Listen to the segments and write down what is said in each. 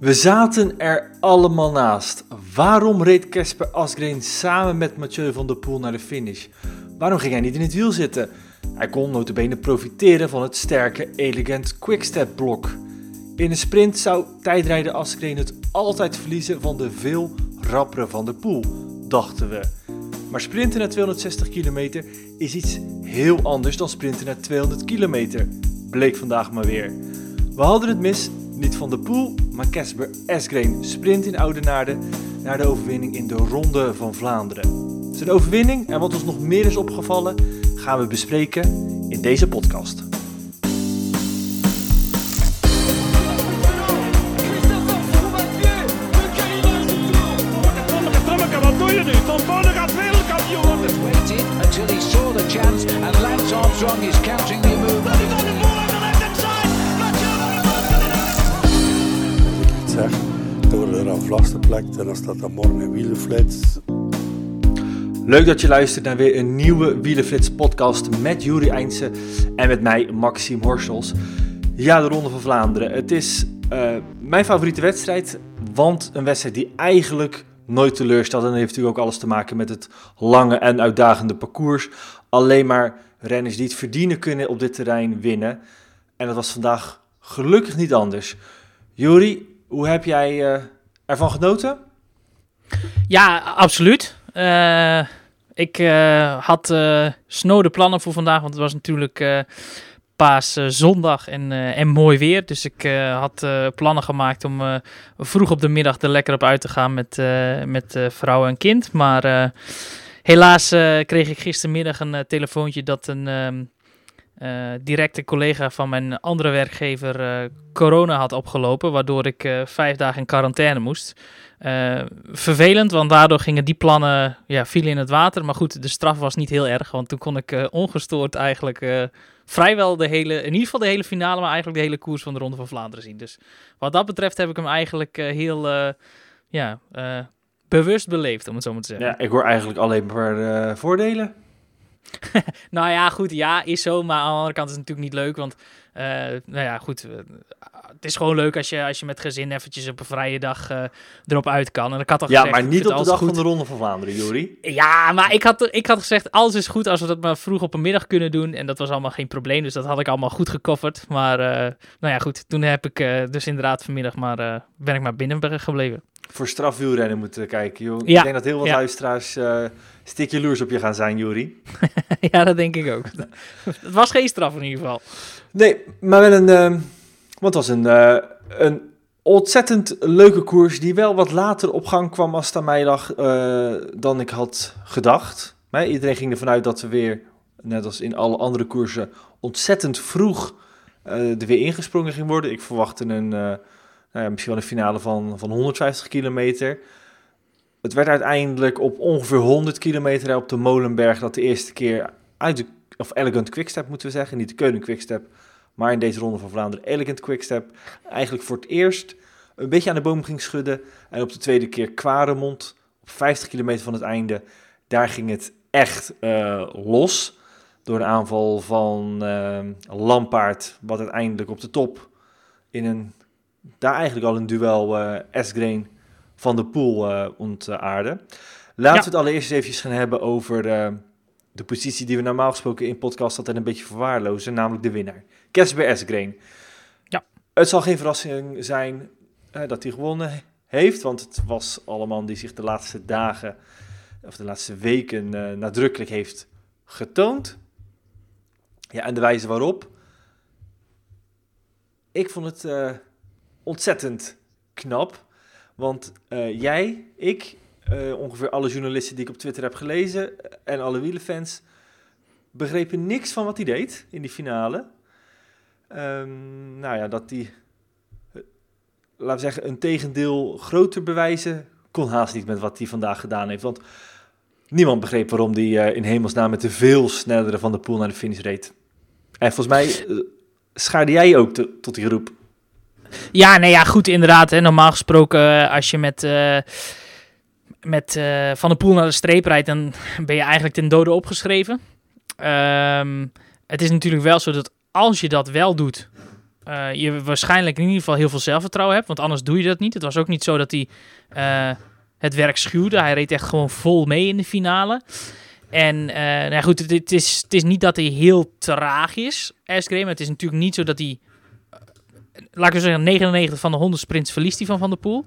We zaten er allemaal naast. Waarom reed Casper Asgreen samen met Mathieu van der Poel naar de finish? Waarom ging hij niet in het wiel zitten? Hij kon notabene profiteren van het sterke Elegant Quickstep blok. In een sprint zou tijdrijder Asgreen het altijd verliezen van de veel rappere van der Poel, dachten we. Maar sprinten naar 260 kilometer is iets heel anders dan sprinten naar 200 kilometer, bleek vandaag maar weer. We hadden het mis, niet van de Poel, maar Casper Asgreen sprint in Oudenaarde naar de overwinning in de Ronde van Vlaanderen. Zijn overwinning en wat ons nog meer is opgevallen gaan we bespreken in deze podcast. Er morgen wielenflits. Leuk dat je luistert naar weer een nieuwe Wielenflits podcast met Juri Eindse en met mij Maxime Horschels. Ja, de Ronde van Vlaanderen. Het is eh, mijn favoriete wedstrijd, want een wedstrijd die eigenlijk nooit teleurstelt. En dat heeft natuurlijk ook alles te maken met het lange en uitdagende parcours. Alleen maar renners die het verdienen kunnen op dit terrein winnen. En dat was vandaag gelukkig niet anders. Juri, hoe heb jij eh, ervan genoten? Ja, absoluut. Eh, ik eh, had uh, snode plannen voor vandaag, want het was natuurlijk paaszondag en, en mooi weer. Dus ik had plannen gemaakt om vroeg op de middag er lekker op uit te gaan met, met vrouw en kind. Maar helaas kreeg ik gistermiddag een telefoontje dat een um, directe collega van mijn andere werkgever corona had opgelopen, waardoor ik vijf dagen in quarantaine moest. Uh, vervelend, want daardoor gingen die plannen ja, vielen in het water. Maar goed, de straf was niet heel erg, want toen kon ik uh, ongestoord eigenlijk uh, vrijwel de hele, in ieder geval de hele finale, maar eigenlijk de hele koers van de Ronde van Vlaanderen zien. Dus wat dat betreft heb ik hem eigenlijk heel ja, bewust beleefd, om het zo maar te zeggen. Ja, ik hoor eigenlijk alleen maar voordelen. nou ja, goed, ja, is zo. Maar aan de andere kant is het natuurlijk niet leuk, want uh, nou ja, goed. Uh, het is gewoon leuk als je, als je met gezin eventjes op een vrije dag uh, erop uit kan. En ik had al ja, gezegd, maar niet op de dag goed. van de Ronde van Vlaanderen, Juri. Ja, maar ik had, ik had gezegd, alles is goed als we dat maar vroeg op een middag kunnen doen. En dat was allemaal geen probleem, dus dat had ik allemaal goed gecoverd. Maar nou ja, goed, toen heb ik dus inderdaad vanmiddag maar, ben ik maar binnen gebleven. Voor strafwielrennen moeten kijken, joh. Ja. Ik denk dat heel wat ja. luisteraars stik jaloers op je gaan zijn, Juri. ja, dat denk ik ook. het was geen straf in ieder geval. Nee, maar wel een. Uh, wat was een, uh, een ontzettend leuke koers. Die wel wat later op gang kwam als het aan mij lag. Uh, dan ik had gedacht. Maar iedereen ging ervan uit dat we weer, net als in alle andere koersen, ontzettend vroeg er weer ingesprongen ging worden. Ik verwachtte een. nou ja, misschien wel een finale van, van 150 kilometer. Het werd uiteindelijk op ongeveer 100 kilometer op de Molenberg dat de eerste keer uit de of Elegant Quickstep moeten we zeggen, niet de Keulen Quickstep, maar in deze ronde van Vlaanderen Elegant Quickstep, eigenlijk voor het eerst een beetje aan de boom ging schudden. En op de tweede keer Quaremont, op 50 kilometer van het einde, daar ging het echt uh, los. Door een aanval van uh, Lampaard, wat uiteindelijk op de top in een, daar eigenlijk al een duel uh, Esgreen van de Poel ontaarde. Laten ja. we het allereerst even gaan hebben over de positie die we normaal gesproken in podcast altijd een beetje verwaarlozen, namelijk de winnaar. Casper Esgreen. Ja. Het zal geen verrassing zijn uh, dat hij gewonnen heeft, want het was allemaal die zich de laatste dagen of de laatste weken uh, nadrukkelijk heeft getoond. Ja, en de wijze waarop. Ik vond het uh, ontzettend knap, want jij, ik uh, ongeveer alle journalisten die ik op Twitter heb gelezen en alle wielenfans begrepen niks van wat hij deed in die finale. Um, nou ja, dat hij laten we zeggen, een tegendeel groter bewijzen kon haast niet met wat hij vandaag gedaan heeft. Want niemand begreep waarom hij eh, in hemelsnaam met de veel snellere van de pool naar de finish reed. En volgens mij schaarde jij ook tot die groep. Ja, nee, ja, goed, inderdaad. Hè. Normaal gesproken, eh, als je met, uh, met uh, Van de Poel naar de streep rijdt, dan ben je eigenlijk ten dode opgeschreven. Um, het is natuurlijk wel zo dat als je dat wel doet, je waarschijnlijk in ieder geval heel veel zelfvertrouwen hebt, want anders doe je dat niet. Het was ook niet zo dat hij het werk schuwde. Hij reed echt gewoon vol mee in de finale. En nou goed, het, is, het is niet dat hij heel traag is, Asgreen, maar het is natuurlijk niet zo dat hij laat ik zeggen, 99 van de 100 sprints verliest hij van Van der Poel.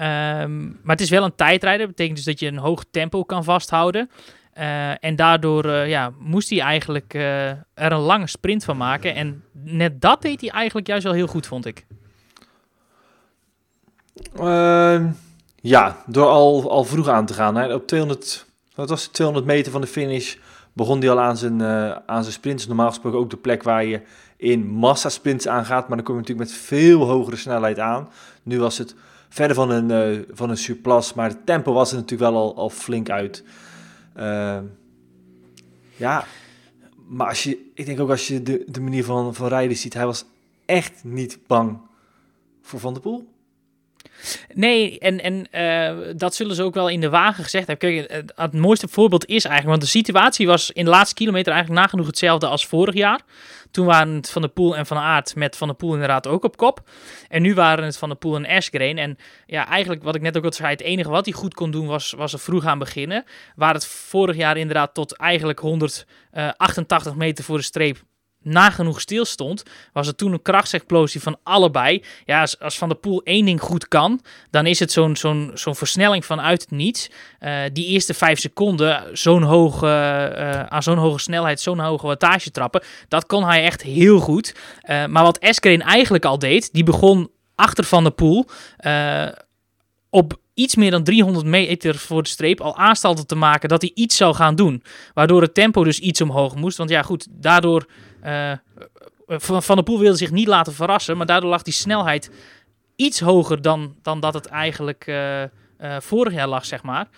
Um, maar het is wel een tijdrijder. Betekent dus dat je een hoog tempo kan vasthouden. Uh, en daardoor uh, ja, moest hij eigenlijk uh, er een lange sprint van maken. En net dat deed hij eigenlijk juist wel heel goed, vond ik. Ehm, ja, door al, al vroeg aan te gaan. Hè. Op 200, wat was het, 200 meter van de finish begon hij al aan zijn, aan zijn sprints. Normaal gesproken ook de plek waar je in massasprints aangaat. Maar dan kom je natuurlijk met veel hogere snelheid aan. Nu was het verder van een, uh, van een surplus, maar het tempo was er natuurlijk wel al, al flink uit. Uh, ja, maar als je, ik denk ook als je de, de manier van, van rijden ziet, hij was echt niet bang voor Van der Poel. Nee, en, en uh, dat zullen ze ook wel in de wagen gezegd hebben. Kijk, het, mooiste voorbeeld is eigenlijk, want de situatie was in de laatste kilometer eigenlijk nagenoeg hetzelfde als vorig jaar. Toen waren het Van der Poel en Van Aert met Van der Poel inderdaad ook op kop. En nu waren het Van der Poel en Asgreen. En ja, eigenlijk wat ik net ook al zei, het enige wat hij goed kon doen was, was er vroeg aan beginnen. Waar het vorig jaar inderdaad tot eigenlijk 188 meter voor de streep nagenoeg stilstond, was er toen een krachtsexplosie van allebei. Ja, als, Van der Poel één ding goed kan, dan is het zo'n zo'n zo'n versnelling vanuit het niets. Uh, die eerste vijf seconden zo'n hoge, uh, aan zo'n hoge snelheid, zo'n hoge wattage trappen, dat kon hij echt heel goed. Uh, maar wat Eskeren eigenlijk al deed, die begon achter Van der Poel op iets meer dan 300 meter voor de streep al aanstalten te maken dat hij iets zou gaan doen. Waardoor het tempo dus iets omhoog moest. Want ja, goed, daardoor. Uh, van, van der Poel wilde zich niet laten verrassen, maar daardoor lag die snelheid iets hoger dan, dan dat het eigenlijk uh, vorig jaar lag, zeg maar.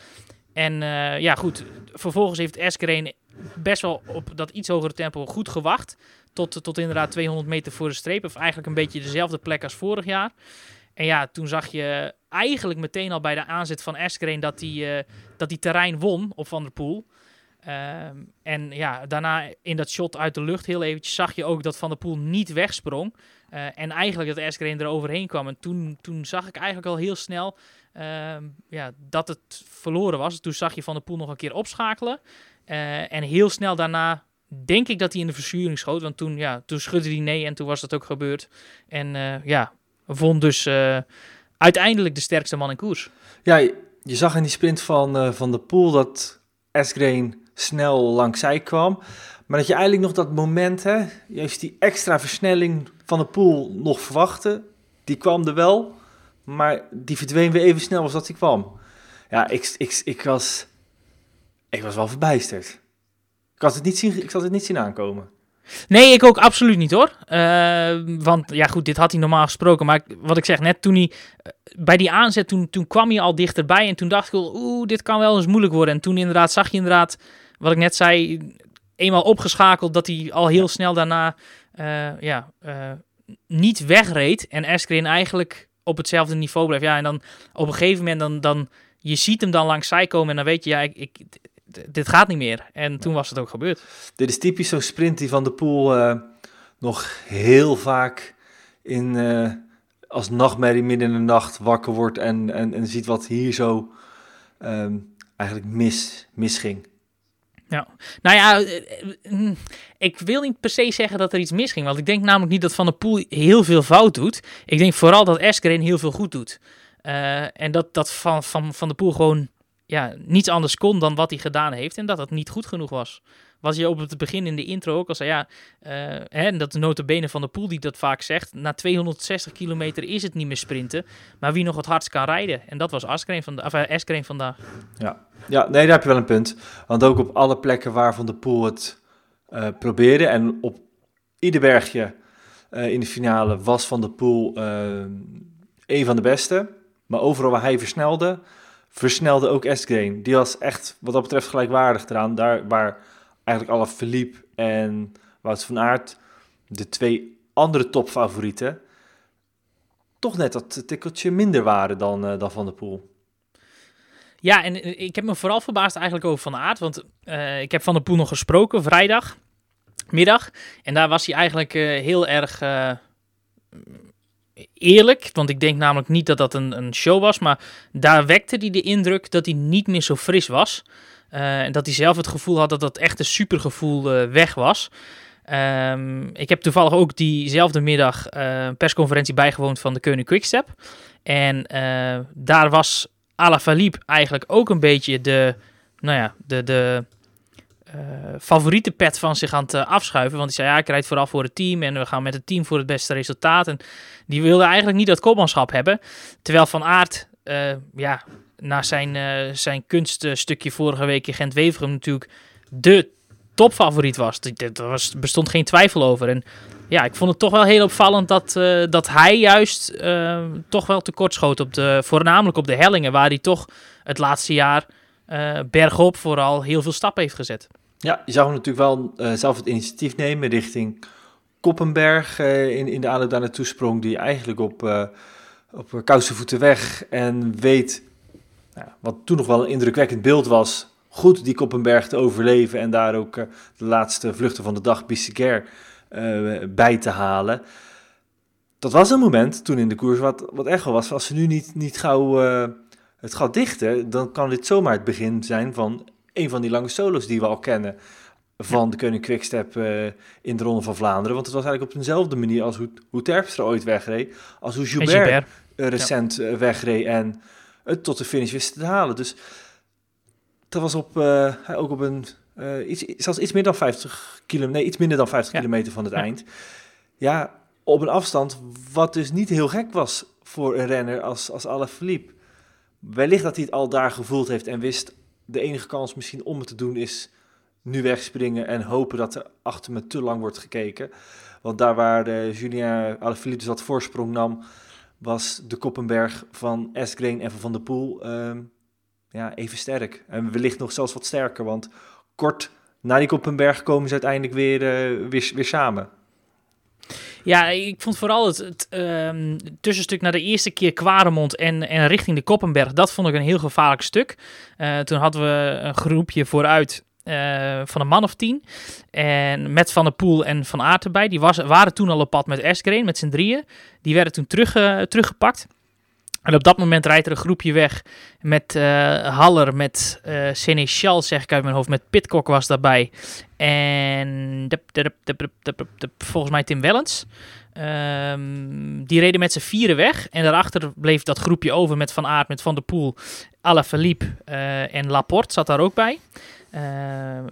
En ja, goed, vervolgens heeft Eskeren best wel op dat iets hogere tempo goed gewacht. Tot, tot inderdaad 200 meter voor de streep. Of eigenlijk een beetje dezelfde plek als vorig jaar. En ja, toen zag je eigenlijk meteen al bij de aanzet van Eskeren dat hij dat die terrein won op Van der Poel. Uh, en ja, daarna in dat shot uit de lucht heel eventjes zag je ook dat Van der Poel niet wegsprong. Uh, en eigenlijk dat Eskeren er overheen kwam. En toen, toen zag ik eigenlijk al heel snel ja, dat het verloren was. Toen zag je Van der Poel nog een keer opschakelen. Uh, en heel snel daarna denk ik dat hij in de verzuring schoot. Want toen, ja, toen schudde hij nee en toen was dat ook gebeurd. En ja, won dus uiteindelijk de sterkste man in koers. Ja, je, zag in die sprint van, van de Poel dat Esgreen snel langs zij kwam. Maar dat je eigenlijk nog dat moment, hè, juist die extra versnelling van de Poel nog verwachtte. Die kwam er wel, maar die verdween weer even snel als dat die kwam. Ja, ik, ik, ik, was, ik was wel verbijsterd. Ik had, het niet zien, ik had het niet zien aankomen. Nee, ik ook absoluut niet hoor. Uh, want ja, goed, dit had hij normaal gesproken. Maar wat ik zeg, net toen hij uh, bij die aanzet, toen, toen kwam hij al dichterbij. En toen dacht ik, oeh, dit kan wel eens moeilijk worden. En toen inderdaad zag je inderdaad, wat ik net zei, eenmaal opgeschakeld, dat hij al heel snel daarna uh, ja, niet wegreed. En Eskrin eigenlijk op hetzelfde niveau bleef. Ja, en dan op een gegeven moment, dan, dan, je ziet hem dan langs zij komen. En dan weet je, ja, ik, ik dit gaat niet meer. En toen was het ook gebeurd. Dit is typisch zo'n sprint die Van de Poel uh, nog heel vaak in, uh, als nachtmerrie midden in de nacht wakker wordt en, en, en ziet wat hier zo um, eigenlijk mis, misging. Ja, nou ja, ik wil niet per se zeggen dat er iets misging. Want ik denk namelijk niet dat Van der Poel heel veel fout doet. Ik denk vooral dat Eskeren heel veel goed doet. Uh, en dat, dat van, van, van der Poel gewoon ja, niets anders kon dan wat hij gedaan heeft en dat het niet goed genoeg was. Was je op het begin in de intro ook al zei, ja, uh, hè, dat de notabene van de pool die dat vaak zegt, na 260 kilometer is het niet meer sprinten, maar wie nog het hardst kan rijden. En dat was Askreen, van uh, vandaag. Ja. ja, nee, daar heb je wel een punt. Want ook op alle plekken waar Van de Poel het uh, probeerde en op ieder bergje in de finale was Van de Poel een van de beste. Maar overal waar hij versnelde, versnelde ook Esgreen. Die was echt wat dat betreft gelijkwaardig eraan. Daar waar eigenlijk alle Philippe en Wout van Aert, de twee andere topfavorieten, toch net dat tikkeltje minder waren dan, uh, dan Van der Poel. Ja, en eh, ik heb me vooral verbaasd eigenlijk over Van Aert. Want uh, ik heb Van der Poel nog gesproken vrijdag middag. En daar was hij eigenlijk heel erg eerlijk. Want ik denk namelijk niet dat dat een, een show was. Maar daar wekte hij de indruk dat hij niet meer zo fris was. Uh, en dat hij zelf het gevoel had dat dat echt een supergevoel weg was. Um, ik heb toevallig ook diezelfde middag een persconferentie bijgewoond van de Koning Quickstep. En daar was Alaphilippe eigenlijk ook een beetje de, nou ja, de, de, favoriete pet van zich aan het uh, afschuiven. Want die zei, ja, ik rijd vooral voor het team en we gaan met het team voor het beste resultaat. En die wilde eigenlijk niet dat kopmanschap hebben. Terwijl Van Aert, uh, ja, na zijn, zijn kunststukje vorige week in Gent-Wevelgem natuurlijk de topfavoriet was. Er was, bestond geen twijfel over. En ja, ik vond het toch wel heel opvallend dat, dat hij juist toch wel tekortschoot op de, voornamelijk op de hellingen, waar hij toch het laatste jaar bergop vooral heel veel stappen heeft gezet. Ja, je hem natuurlijk wel uh, zelf het initiatief nemen richting Koppenberg uh, in, in de aanloop daar naartoe sprong, die eigenlijk op, uh, op kousenvoeten weg en weet, nou, wat toen nog wel een indrukwekkend beeld was, goed die Koppenberg te overleven en daar ook de laatste vluchten van de dag, Bissiger, bij te halen. Dat was een moment toen in de koers wat, wat echo was, als ze nu niet, niet gauw het gat dichten, dan kan dit zomaar het begin zijn van een van die lange solos die we al kennen van de Koning Quickstep uh, in de Ronde van Vlaanderen. Want het was eigenlijk op dezelfde manier als hoe, hoe Terpstra ooit wegreed, als hoe Gilbert, Gilbert. Uh, recent ja. uh, wegreed en het tot de finish wist te halen. Dus dat was op, ook op een, iets, zelfs iets meer dan 50 kilometer, nee, iets minder dan 50 ja. kilometer van het ja. eind. Ja, op een afstand wat dus niet heel gek was voor een renner als, als Alaphilippe. Wellicht dat hij het al daar gevoeld heeft en wist de enige kans misschien om het te doen is nu wegspringen en hopen dat er achter me te lang wordt gekeken. Want daar waar de Julien Alaphilippe dus wat voorsprong nam, was de Koppenberg van Esgreen en van Van der Poel uh, ja, even sterk. En wellicht nog zelfs wat sterker, want kort na die Koppenberg komen ze uiteindelijk weer, weer, weer samen. Ja, ik vond vooral het, um, tussenstuk naar de eerste keer Kwaremond en, en richting de Koppenberg. Dat vond ik een heel gevaarlijk stuk. Uh, toen hadden we een groepje vooruit uh, van een man of tien. En met Van der Poel en Van Aert erbij. Die waren toen al op pad met Eskreen, met z'n drieën. Die werden toen terug, teruggepakt. En op dat moment rijdt er een groepje weg met uh, Haller, met uh, Seneschal, zeg ik uit mijn hoofd, met Pitcock was daarbij. En volgens mij Tim Wellens. Um, die reden met z'n vieren weg. En daarachter bleef dat groepje over met Van Aert, met Van der Poel, Alaphilippe uh, en Laporte zat daar ook bij.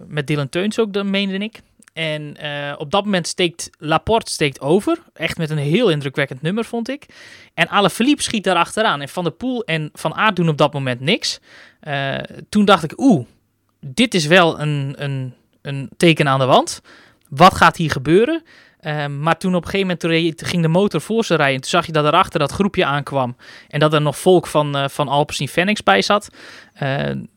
met Dylan Teuns ook, meende ik. En uh, op dat moment steekt Laporte steekt over. Echt met een heel indrukwekkend nummer, vond ik. En Alaphilippe schiet daar achteraan. En Van der Poel en Van Aert doen op dat moment niks. Uh, toen dacht ik, oeh, dit is wel een, een, een teken aan de wand. Wat gaat hier gebeuren? Uh, maar toen op een gegeven moment ging de motor voor ze rijden. Toen zag je dat erachter dat groepje aankwam. En dat er nog volk van, uh, van Alpecin Fenix bij zat.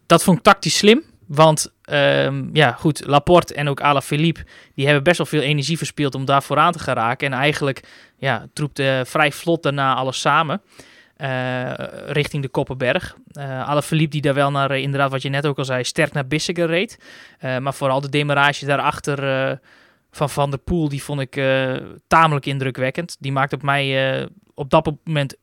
dat vond ik tactisch slim. Want um, ja, goed, Laporte en ook Alaphilippe, die hebben best wel veel energie verspeeld om daar vooraan te geraken. En eigenlijk ja, troepte vrij vlot daarna alles samen. Uh, richting de Koppenberg. Uh, Alaphilippe die daar wel naar, uh, inderdaad wat je net ook al zei, sterk naar Bissiger reed. maar vooral de demarage daarachter van Van der Poel, die vond ik tamelijk indrukwekkend. Die maakt op mij op dat moment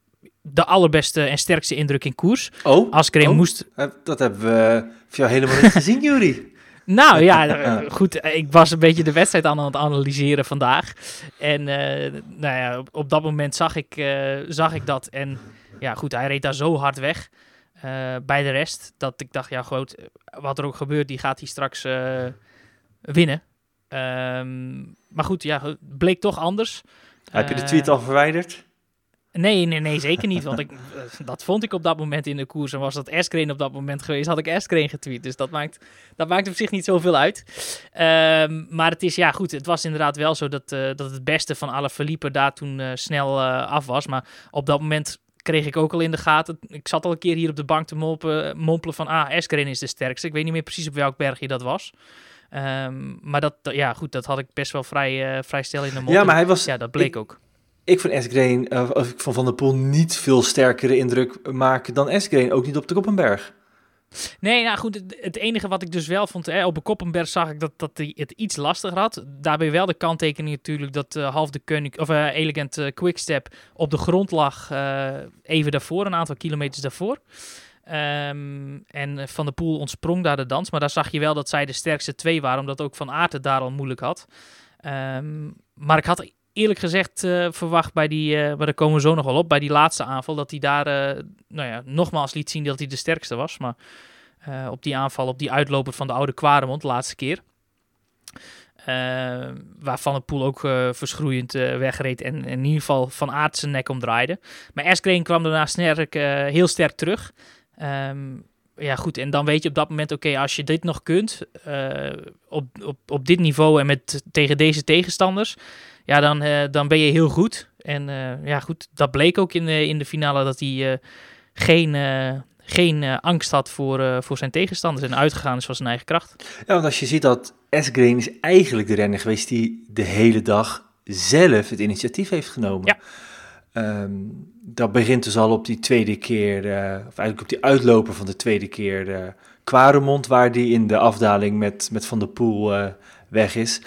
de allerbeste en sterkste indruk in koers. Oh, Askreen oh, moest... Dat hebben we jou helemaal niet gezien, Jury. Nou ja, goed. Ik was een beetje de wedstrijd aan het analyseren vandaag. En uh, nou ja, op, op, dat moment zag ik, uh, zag ik dat. En ja, goed, hij reed daar zo hard weg uh, bij de rest. Dat ik dacht, ja goed, wat er ook gebeurt, die gaat hij straks winnen. Um, maar goed, ja, het bleek toch anders. Heb je de tweet al verwijderd? Nee, nee, nee, zeker niet. Want ik, dat vond ik op dat moment in de koers. En was dat Eskreen op dat moment geweest, had ik Eskreen getweet. Dus dat maakt, dat maakt op zich niet zoveel uit. Um, maar het is, ja goed, het was inderdaad wel zo dat, uh, dat het beste van alle verliepen daar toen uh, snel uh, af was. Maar op dat moment kreeg ik ook al in de gaten. Ik zat al een keer hier op de bank te mompelen, mompelen van... Ah, Eskeren is de sterkste. Ik weet niet meer precies op welk bergje dat was. Ehm, maar dat, ja, goed, dat had ik best wel vrij, uh, vrij stel in de mond. Ja, maar hij was... Ja, dat bleek ik, ook. Ik vond Esgreen, uh, of ik vond Van der Poel niet veel sterkere indruk maken dan Esgreen. Ook niet op de Koppenberg. Nee, nou goed, het, enige wat ik dus wel vond, hè, op de Koppenberg zag ik dat, dat hij het iets lastiger had. Daarbij wel de kanttekening natuurlijk dat uh, half de Koning, of uh, Elegant uh, Quickstep op de grond lag even daarvoor, een aantal kilometers daarvoor. Um, en Van der Poel ontsprong daar de dans, maar daar zag je wel dat zij de sterkste twee waren, omdat ook Van Aert het daar al moeilijk had. Um, maar ik had eerlijk gezegd uh, verwacht bij die, uh, maar daar komen we zo nog wel op, bij die laatste aanval, dat hij daar uh, nou ja, nogmaals liet zien dat hij de sterkste was. Maar op die aanval, op die uitloper van de oude Kwaremond, de laatste keer. waar Van der Poel ook verschroeiend wegreed en, in ieder geval Van Aert zijn nek omdraaide. Maar Eskreen kwam daarna sterk, heel sterk terug. Um, ja, goed. En dan weet je op dat moment, oké, als je dit nog kunt, op, op, op dit niveau en met, tegen deze tegenstanders, ja, dan, uh, dan ben je heel goed. En uh, ja, goed, dat bleek ook in de, in de finale dat hij uh, geen, geen angst had voor, voor zijn tegenstanders en uitgegaan is van zijn eigen kracht. Ja, want als je ziet dat Esgreen is eigenlijk de renner geweest die de hele dag zelf het initiatief heeft genomen. Ja. Um, dat begint dus al op die tweede keer, of eigenlijk op die uitloper van de tweede keer, uh, Quaremont, waar die in de afdaling met, met Van der Poel weg is.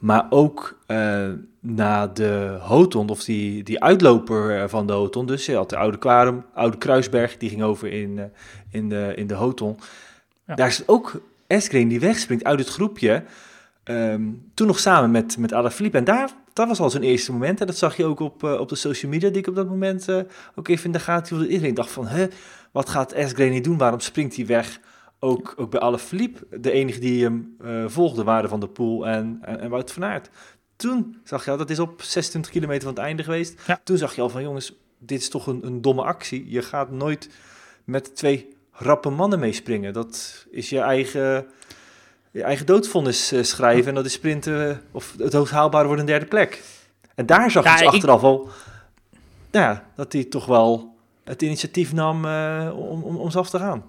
Maar ook uh, na de Hoton, of die, die uitloper van de Hoton. Dus je had de Oude Kwarem, Oude Kruisberg, die ging over in, uh, in, de, in de Hoton. Ja. Daar is ook Eskren die wegspringt uit het groepje. Um, toen nog samen met, met Alaphilippe. En daar, dat was al zijn eerste moment. En dat zag je ook op, uh, op de social media, die ik op dat moment ook even in de gaten hield. Iedereen dacht van, hè, wat gaat Eskren niet doen? Waarom springt hij weg? Ook, ook bij Alaphilippe, de enige die hem uh, volgde waren Van de Poel en, en, en Wout van Aert. Toen zag je al, dat is op 26 kilometer van het einde geweest. Ja. Toen zag je al van jongens, dit is toch een, een domme actie. Je gaat nooit met twee rappe mannen meespringen. Dat is je eigen, je eigen doodvonnis uh, schrijven. En dat is sprinten, of het hoogst haalbare wordt een derde plek. En daar zag ja, je dus achteraf al, nou ja, dat hij toch wel het initiatief nam uh, om, om, om af te gaan.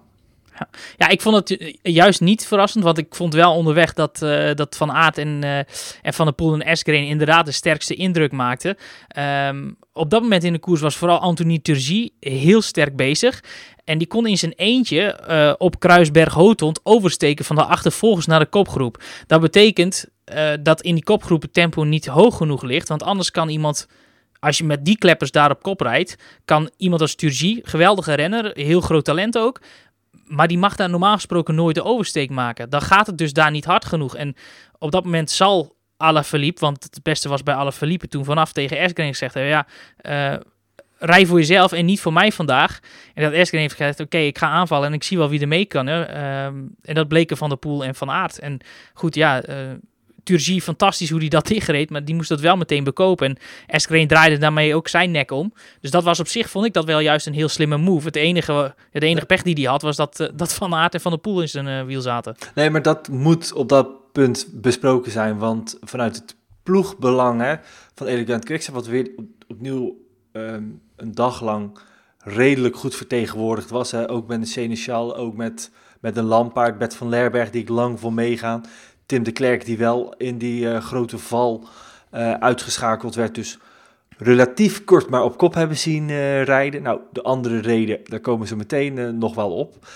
Ja. ja, ik vond het juist niet verrassend, want ik vond wel onderweg dat, uh, dat Van Aert en, uh, en Van der Poel en Eskeren inderdaad de sterkste indruk maakten. Um, op dat moment in de koers was vooral Anthony Turgy heel sterk bezig. En die kon in zijn eentje op Kruisberg Hotond oversteken van de achtervolgers naar de kopgroep. Dat betekent dat in die kopgroep het tempo niet hoog genoeg ligt, want anders kan iemand als je met die kleppers daar op kop rijdt, kan iemand als Turgy, geweldige renner, heel groot talent ook, maar die mag daar normaal gesproken nooit de oversteek maken. Dan gaat het dus daar niet hard genoeg. En op dat moment zal Alaphilippe, want het beste was bij Alaphilippe toen vanaf tegen Eskren gezegd hebben, ja, uh, rij voor jezelf en niet voor mij vandaag. En dat Eskren heeft gezegd, oké, ik ga aanvallen en ik zie wel wie er mee kan. Hè. Um, en dat bleken Van der Poel en Van Aert. En goed, ja, uh, Turgie, fantastisch hoe hij dat dichtreed, maar die moest dat wel meteen bekopen. En Eskren draaide daarmee ook zijn nek om. Dus dat was op zich, vond ik dat wel juist een heel slimme move. Het enige, het enige pech die hij had, was dat, uh, dat Van Aert en Van der Poel in zijn uh, wiel zaten. Nee, maar dat moet op dat punt besproken zijn, want vanuit het ploegbelang hè, van Elegant Quickstep, wat weer op, opnieuw um, een dag lang redelijk goed vertegenwoordigd was. Hè. Ook met de Seneschal, ook met, met een Lampaard, Bert van Lerberg, die ik lang voor meegaan. Tim de Klerk die wel in die uh, grote val uh, uitgeschakeld werd. Dus relatief kort maar op kop hebben zien uh, rijden. Nou, de andere reden, daar komen ze meteen nog wel op.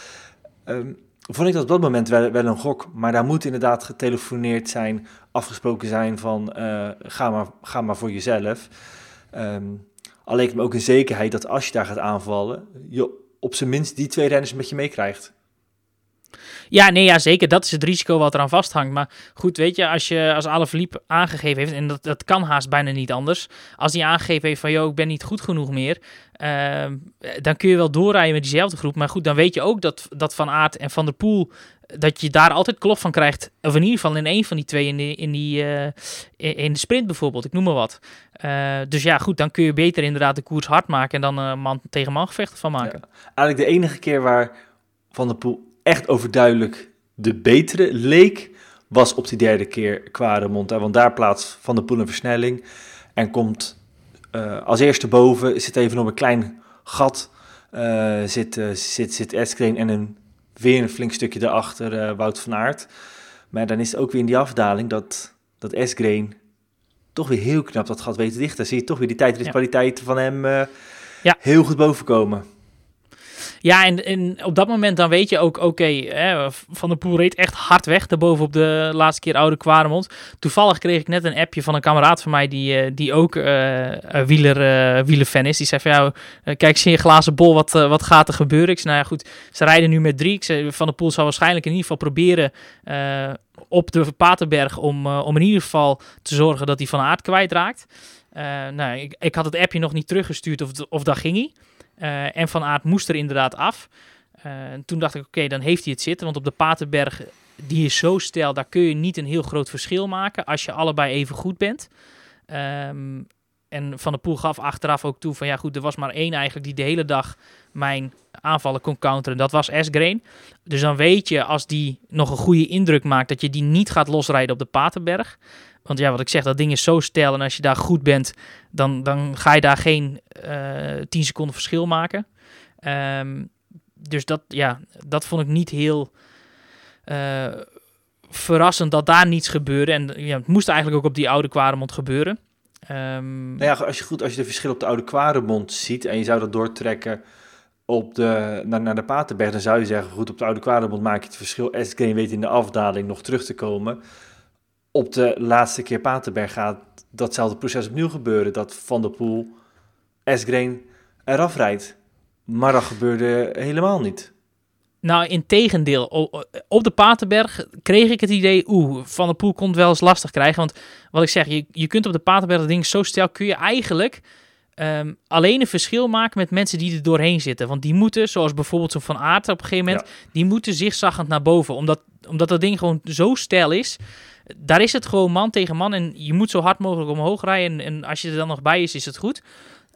Um, vond ik dat op dat moment wel, een gok. Maar daar moet inderdaad getelefoneerd zijn, afgesproken zijn van ga, maar, ga maar voor jezelf. Um, al leek me ook een zekerheid dat als je daar gaat aanvallen, je op zijn minst die twee renners met je meekrijgt. Ja, nee, ja, zeker. Dat is het risico wat eraan vasthangt. Maar goed, weet je, als je als Alaphilippe aangegeven heeft, en dat, dat kan haast bijna niet anders, als hij aangegeven heeft van, joh, ik ben niet goed genoeg meer, uh, dan kun je wel doorrijden met diezelfde groep. Maar goed, dan weet je ook dat, dat Van Aert en Van der Poel, dat je daar altijd klof van krijgt. Of in ieder geval in één van die twee in, de, in, die, uh, in de sprint bijvoorbeeld, ik noem maar wat. Uh, dus ja, goed, dan kun je beter inderdaad de koers hard maken en dan uh, man tegen man gevechten van maken. Eigenlijk de enige keer waar Van der Poel echt overduidelijk de betere leek, was op die derde keer Quaremont. Want daar plaatst Van der Poel een versnelling en komt uh, als eerste boven, zit even op een klein gat eh, zit, uh, zit, zit Eskreen en een, weer een flink stukje daarachter uh, Wout van Aert. Maar dan is het ook weer in die afdaling dat, dat Eskreen toch weer heel knap dat gat weten dicht. Dan zie je toch weer die tijdritkwaliteit ja. van hem ja. heel goed bovenkomen. Ja, en, op dat moment dan weet je ook, oké, Van der Poel reed echt hard weg daarboven op de laatste keer Oude Kwaremond. Toevallig kreeg ik net een appje van een kameraad van mij die, uh, die ook uh, wieler, uh, wielerfan is. Die zei van, jou, kijk, zie je glazen bol, wat, wat gaat er gebeuren? Ik zei, nou ja, goed, ze rijden nu met drie. Van der Poel zal waarschijnlijk in ieder geval proberen op de Paterberg om, om in ieder geval te zorgen dat hij Van Aard kwijtraakt. nou, ik, ik had het appje nog niet teruggestuurd of, of dat ging hij. Uh, en Van Aert moest er inderdaad af. Uh, toen dacht ik, oké, dan heeft hij het zitten. Want op de Paterberg, die is zo stijl, daar kun je niet een heel groot verschil maken als je allebei even goed bent. Um, en Van der Poel gaf achteraf ook toe van, ja goed, er was maar één eigenlijk die de hele dag mijn aanvallen kon counteren. Dat was Esgreen. Dus dan weet je, als die nog een goede indruk maakt, dat je die niet gaat losrijden op de Paterberg. Want ja, wat ik zeg, dat ding is zo stijl. En als je daar goed bent, dan, dan ga je daar geen eh, 10 seconden verschil maken. Um, dus dat, ja, dat vond ik niet heel uh, verrassend dat daar niets gebeurde. En ja, het moest eigenlijk ook op die oude Kwaremond gebeuren. Um, nou ja, als je, goed, als je de verschil op de oude Kwaremond ziet en je zou dat doortrekken op de, naar, naar de Paterberg, dan zou je zeggen, goed, op de oude Kwaremond maak je het verschil. SK weet in de afdaling nog terug te komen op de laatste keer Paterberg gaat datzelfde proces opnieuw gebeuren. Dat Van der Poel Esgreen eraf rijdt. Maar dat gebeurde helemaal niet. Nou, in tegendeel. Op de Paterberg kreeg ik het idee, oeh, Van der Poel kon het wel eens lastig krijgen. Want wat ik zeg, je, je kunt op de Paterberg dat ding zo stel, kun je eigenlijk um, alleen een verschil maken met mensen die er doorheen zitten. Want die moeten, zoals bijvoorbeeld zo Van Aert op een gegeven moment, die moeten zigzaggend naar boven. Omdat, omdat dat ding gewoon zo stijl is daar is het gewoon man tegen man. En je moet zo hard mogelijk omhoog rijden. En, als je er dan nog bij is, is het goed.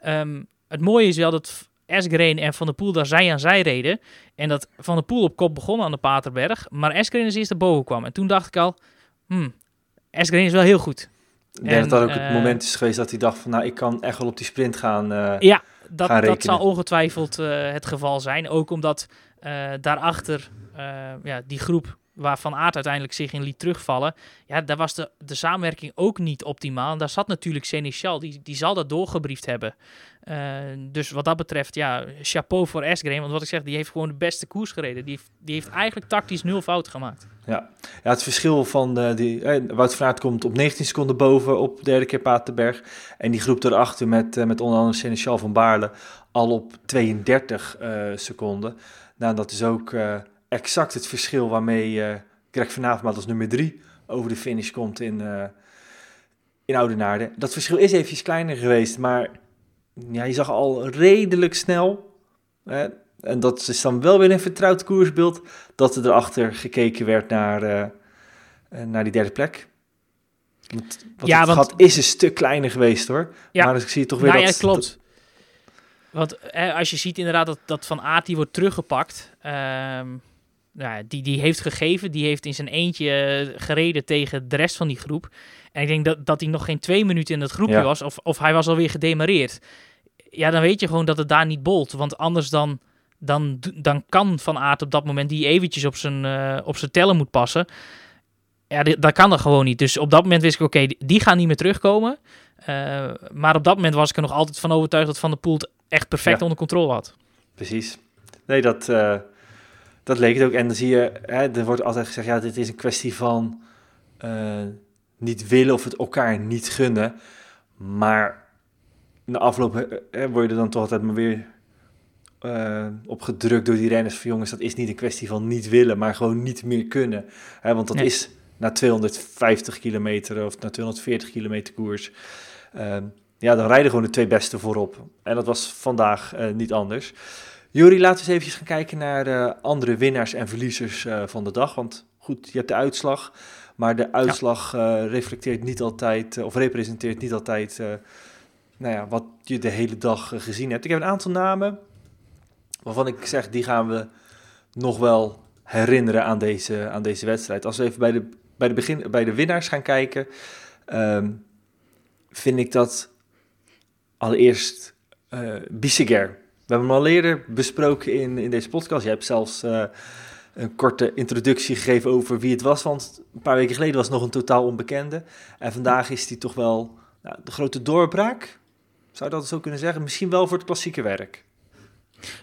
Um, het mooie is wel dat Esgreen en Van der Poel daar zij aan zij reden. En dat Van der Poel op kop begon aan de Paterberg. Maar Esgreen is eerst boven kwam. En toen dacht ik al, hmm, Esgreen is wel heel goed. Ik denk dat dat ook het eh, moment is geweest dat hij dacht van, nou, ik kan echt wel op die sprint gaan uh, Ja, dat, dat zal ongetwijfeld uh, het geval zijn. Ook omdat daarachter ja, die groep waarvan Aert uiteindelijk zich in liet terugvallen. Ja, daar was de, de samenwerking ook niet optimaal. En daar zat natuurlijk Seneschal, die, die zal dat doorgebriefd hebben. Uh, dus wat dat betreft, ja, chapeau voor Esgreen. Want wat ik zeg, die heeft gewoon de beste koers gereden. Die, die heeft eigenlijk tactisch nul fout gemaakt. Ja, ja het verschil van de, die, eh, Wout van Aert komt op 19 seconden boven op derde keer Paterberg. En die groep erachter met, uh, met onder andere Seneschal van Baarle al op 32 uh, seconden. Nou, dat is ook... Exact het verschil waarmee uh, Greg vanavond als nummer drie over de finish komt in, uh, in Oudenaarde. Dat verschil is eventjes kleiner geweest, maar ja, je zag al redelijk snel, hè, en dat is dan wel weer een vertrouwd koersbeeld, dat er erachter gekeken werd naar, uh, naar die derde plek. Want, ja, het gat is een stuk kleiner geweest hoor. Ja, maar dus ik zie toch weer nou, dat... Ja, klopt. Want als je ziet inderdaad dat, dat Van Aert die wordt teruggepakt... Um, ja, die, die heeft gegeven. Die heeft in zijn eentje eh, gereden tegen de rest van die groep. En ik denk dat, dat hij nog geen twee minuten in het groepje was. Of, of hij was alweer gedemareerd. Ja, dan weet je gewoon dat het daar niet bolt. Want anders dan, dan, dan kan Van Aert op dat moment die eventjes op zijn, uh, op zijn tellen moet passen. Ja, dat kan er gewoon niet. Dus op dat moment wist ik, oké, die gaan niet meer terugkomen. Uh, maar op dat moment was ik er nog altijd van overtuigd dat Van der Poel het echt perfect onder controle had. Precies. Nee, dat, uh, dat leek het ook. En dan zie je, hè, er wordt altijd gezegd, ja, dit is een kwestie van uh, niet willen of het elkaar niet gunnen. Maar na afloop hè, word je er dan toch altijd maar weer uh, op gedrukt door die renners van jongens, dat is niet een kwestie van niet willen, maar gewoon niet meer kunnen. Hè, want dat nee. is na 250 kilometer of na 240 kilometer koers. Uh, ja, dan rijden gewoon de twee beste voorop. En dat was vandaag niet anders. Jury, laten we eens even gaan kijken naar de andere winnaars en verliezers uh, van de dag. Want goed, je hebt de uitslag, maar de uitslag ja. uh, reflecteert niet altijd, of representeert niet altijd, nou ja, wat je de hele dag gezien hebt. Ik heb een aantal namen waarvan ik zeg, die gaan we nog wel herinneren aan deze, aan deze wedstrijd. Als we even bij de, bij de, begin, bij de winnaars gaan kijken, um, vind ik dat allereerst uh, Bissiger We hebben hem al eerder besproken in, in deze podcast. Jij hebt zelfs eh, een korte introductie gegeven over wie het was. Want een paar weken geleden was het nog een totaal onbekende. En vandaag is hij toch wel nou, de grote doorbraak. Zou je dat zo kunnen zeggen? Misschien wel voor het klassieke werk.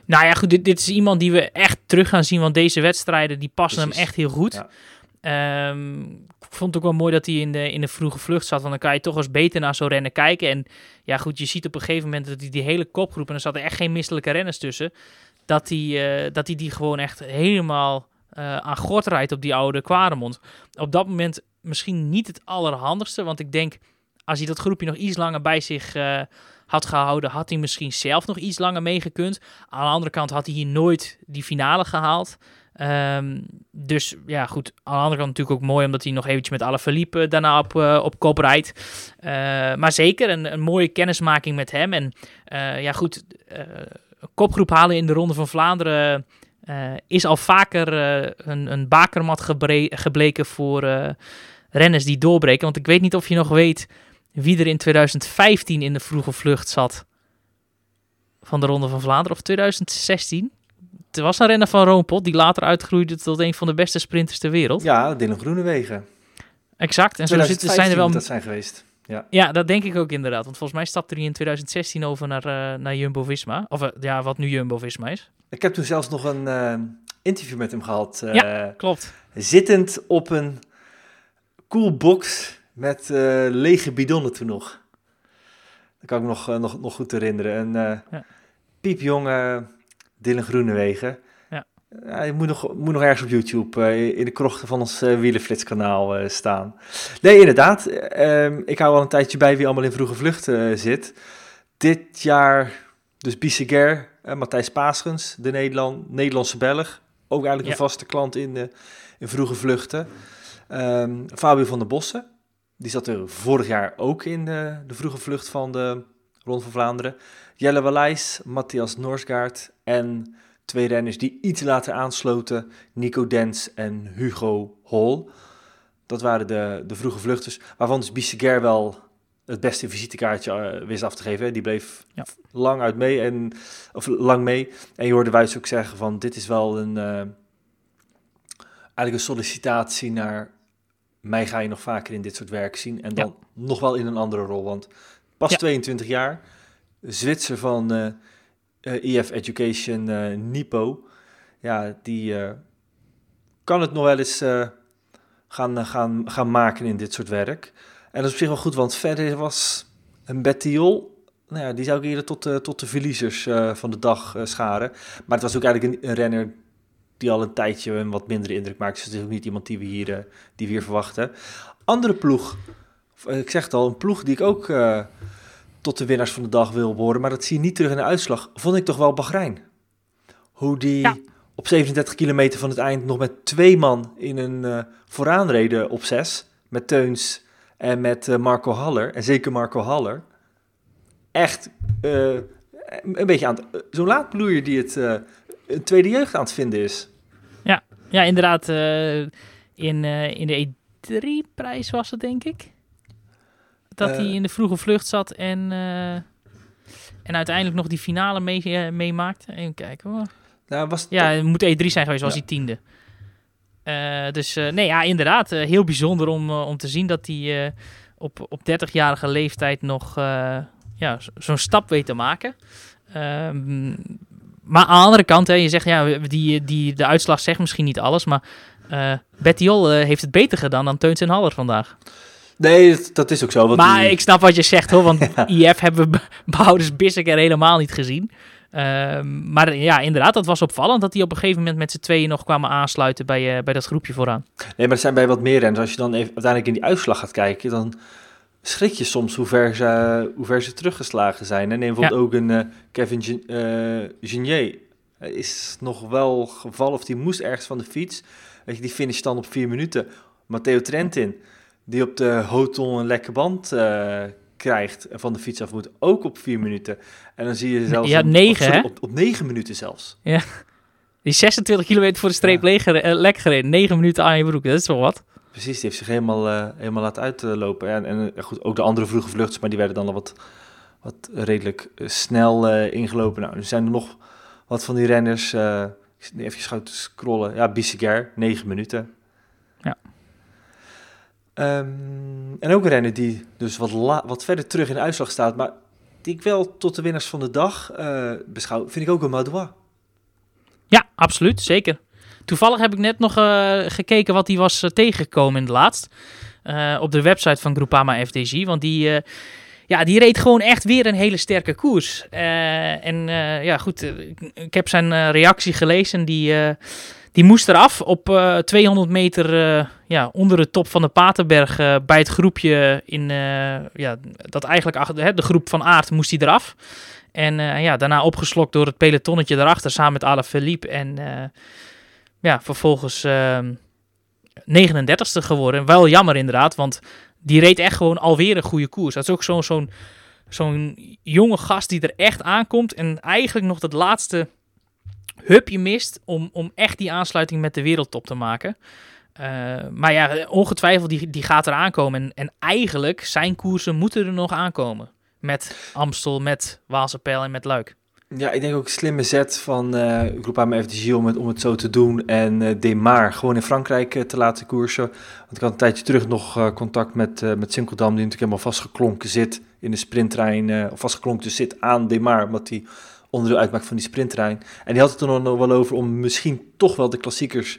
Nou ja, goed, dit, dit is iemand die we echt terug gaan zien, want deze wedstrijden die passen Precies. hem echt heel goed. Ja. Ehm, vond het ook wel mooi dat hij in de, in de vroege vlucht zat, want dan kan je toch eens beter naar zo'n rennen kijken. En ja, goed, je ziet op een gegeven moment dat hij die hele kopgroep, en er zaten echt geen misselijke renners tussen, dat hij, eh, dat hij die gewoon echt helemaal eh, aan gort rijdt op die oude Kwaremond. Op dat moment misschien niet het allerhandigste, want ik denk, als hij dat groepje nog iets langer bij zich eh, had gehouden, had hij misschien zelf nog iets langer meegekund. Aan de andere kant had hij hier nooit die finale gehaald. Ehm, dus ja, goed. Aan de andere kant natuurlijk ook mooi, omdat hij nog eventjes met Alaphilippe daarna op, eh, op kop rijdt. Eh, maar zeker een, een mooie kennismaking met hem. En eh, ja, goed. kopgroep halen in de Ronde van Vlaanderen is al vaker een, een bakermat gebleken voor renners die doorbreken. Want ik weet niet of je nog weet wie er in 2015 in de vroege vlucht zat van de Ronde van Vlaanderen. Of 2016. Was een renner van Roompot die later uitgroeide tot een van de beste sprinters ter wereld. Ja, Dylan Groenewegen. Exact. En zo zitten, zijn er wel... dat zijn geweest. Ja. Ja, dat denk ik ook inderdaad. Want volgens mij stapte hij in 2016 over naar, eh, naar Jumbo-Visma. Of eh, ja, wat nu Jumbo-Visma is. Ik heb toen zelfs nog een eh, interview met hem gehad. eh, Ja. Klopt. Zittend op een koelbox met eh, lege bidonnen toen nog. Dat kan ik me nog, nog, nog goed herinneren. En eh Ja. piepjonge Dylan Groenewegen. Ja. Hij moet nog, moet nog ergens op YouTube eh, in de krochten van ons uh, Wielenflitskanaal eh, staan. Nee, inderdaad. eh, ehm, ik hou al een tijdje bij wie allemaal in vroege vlucht eh, zit. Dit jaar dus Bisseguer, uh, Matthijs Paasgens, de Nederland, Nederlandse Belg. Ook eigenlijk Ja. een vaste klant in, de, in vroege vluchten. Ehm, Fabio van der Bossen, die zat er vorig jaar ook in de, de vroege vlucht van de Ronde van Vlaanderen. Jelle Wallijs, Matthias Norsgaard en twee renners die iets later aansloten, Nico Dens en Hugo Hol. Dat waren de, de vroege vluchters, waarvan dus Bisseguer wel het beste visitekaartje eh, wist af te geven. Die bleef Ja. lang uit mee en of lang mee. En je hoorde Wuits ook zeggen van dit is wel een eh, eigenlijk een sollicitatie naar mij ga je nog vaker in dit soort werk zien en dan nog wel in een andere rol, want pas Ja. 22 jaar, Zwitser van eh eh, EF Education eh, Nipo, ja die eh, kan het nog wel eens eh, gaan, eh, gaan, gaan maken in dit soort werk. En dat is op zich wel goed, want verder was een Bettiol, nou ja, die zou ik eerder tot de, tot de verliezers eh, van de dag eh, scharen. Maar het was ook eigenlijk een, een renner die al een tijdje een wat mindere indruk maakt. Dus het is ook niet iemand die we hier, eh, die we hier verwachten. Andere ploeg, eh, ik zeg het al, een ploeg die ik ook eh, tot de winnaars van de dag wil behoren, maar dat zie je niet terug in de uitslag, vond ik toch wel Bahrein. Hoe die Ja. op 37 kilometer van het eind nog met twee man in een eh vooraan reden op zes, met Teuns en met eh, Marco Haller, en zeker Marco Haller, echt eh, een beetje aan zo'n laadbloeier die het eh, een tweede jeugd aan het vinden is. Ja, inderdaad. eh, in, eh, in de E3-prijs was het, denk ik. Dat Eh. hij in de vroege vlucht zat en, eh, en uiteindelijk nog die finale mee, eh, meemaakt. Even kijken hoor. Nou, was Ja, het moet E3 zijn geweest, was Ja. hij tiende. Dus nee, ja, inderdaad. heel bijzonder om, om te zien dat hij op, op 30-jarige leeftijd nog ja, zo- zo'n stap weet te maken. Ehm, maar aan de andere kant, hè, je zegt, ja, die, die, de uitslag zegt misschien niet alles, maar Bettiol heeft het beter gedaan dan Teuns en Haller vandaag. Nee, dat, dat is ook zo. maar die- ik snap wat je zegt hoor, want IF hebben we behouders Bisseker helemaal niet gezien. Ehm, maar ja, inderdaad, dat was opvallend dat die op een gegeven moment met z'n tweeën nog kwamen aansluiten bij, eh, bij dat groepje vooraan. Nee, maar er zijn bij wat meer renners. Als je dan even, uiteindelijk in die uitslag gaat kijken, dan schrik je soms hoe ver ze, hoe ver ze teruggeslagen zijn. En neem bijvoorbeeld ook een eh, Kevin Gen- eh, Genier. Hij is nog wel gevallen of die moest ergens van de fiets. Weet je, die finish dan op vier minuten. Matteo Trentin, die op de Hoton een lekke band eh, krijgt en van de fiets af moet, ook op vier minuten. En dan zie je zelfs... Ja, een- negen, op, hè? Op, op negen minuten zelfs. Die 26 kilometer voor de streep Ja. leeg eh, lek gereden, 9 minuten aan je broek, dat is wel wat. Precies, die heeft zich helemaal, eh, helemaal laten uitlopen. En, en goed, ook de andere vroege vluchters, maar die werden dan al wat, wat redelijk snel ingelopen. Nou, er zijn er nog wat van die renners. even gauw te scrollen. Ja, Bissiger, 9 minuten. Ja. Ehm, en ook een renner die dus wat, wat verder terug in de uitslag staat, maar die ik wel tot de winnaars van de dag eh, beschouw, vind ik ook een Madouas. Ja, absoluut, zeker. Toevallig heb ik net nog eh, gekeken wat hij was eh, tegengekomen in de laatst. Op de website van Groupama FDG. Want die, ja, die reed gewoon echt weer een hele sterke koers. En ja, goed, ik, heb zijn reactie gelezen. Die, die moest eraf op eh 200 meter eh, ja, onder de top van de Paterberg. eh, bij het groepje in, eh, ja, dat eigenlijk achter, hè, de groep van Aert moest hij eraf. En eh, ja, daarna opgeslokt door het pelotonnetje daarachter samen met Alaphilippe. En eh, ja, vervolgens ehm 39ste geworden. Wel jammer inderdaad, want die reed echt gewoon alweer een goede koers. Dat is ook zo'n zo'n zo'n jonge gast die er echt aankomt en eigenlijk nog dat laatste hupje mist om, om echt die aansluiting met de wereldtop te maken. Eh, maar ja, ongetwijfeld, die, die gaat er aankomen. En, en eigenlijk, zijn koersen moeten er nog aankomen. Met Amstel, met Waalse Pijl en met Luik. Ja, ik denk ook een slimme zet van eh Groupama FDG om het, om het zo te doen. En eh Demar gewoon in Frankrijk eh, te laten koersen. Want ik had een tijdje terug nog contact met, met Sinkeldam, die natuurlijk helemaal vastgeklonken zit in de sprinttrein. of vastgeklonken dus zit aan Demar, omdat hij onderdeel uitmaakt van die sprinttrein. En die had het er nog wel over om misschien toch wel de klassiekers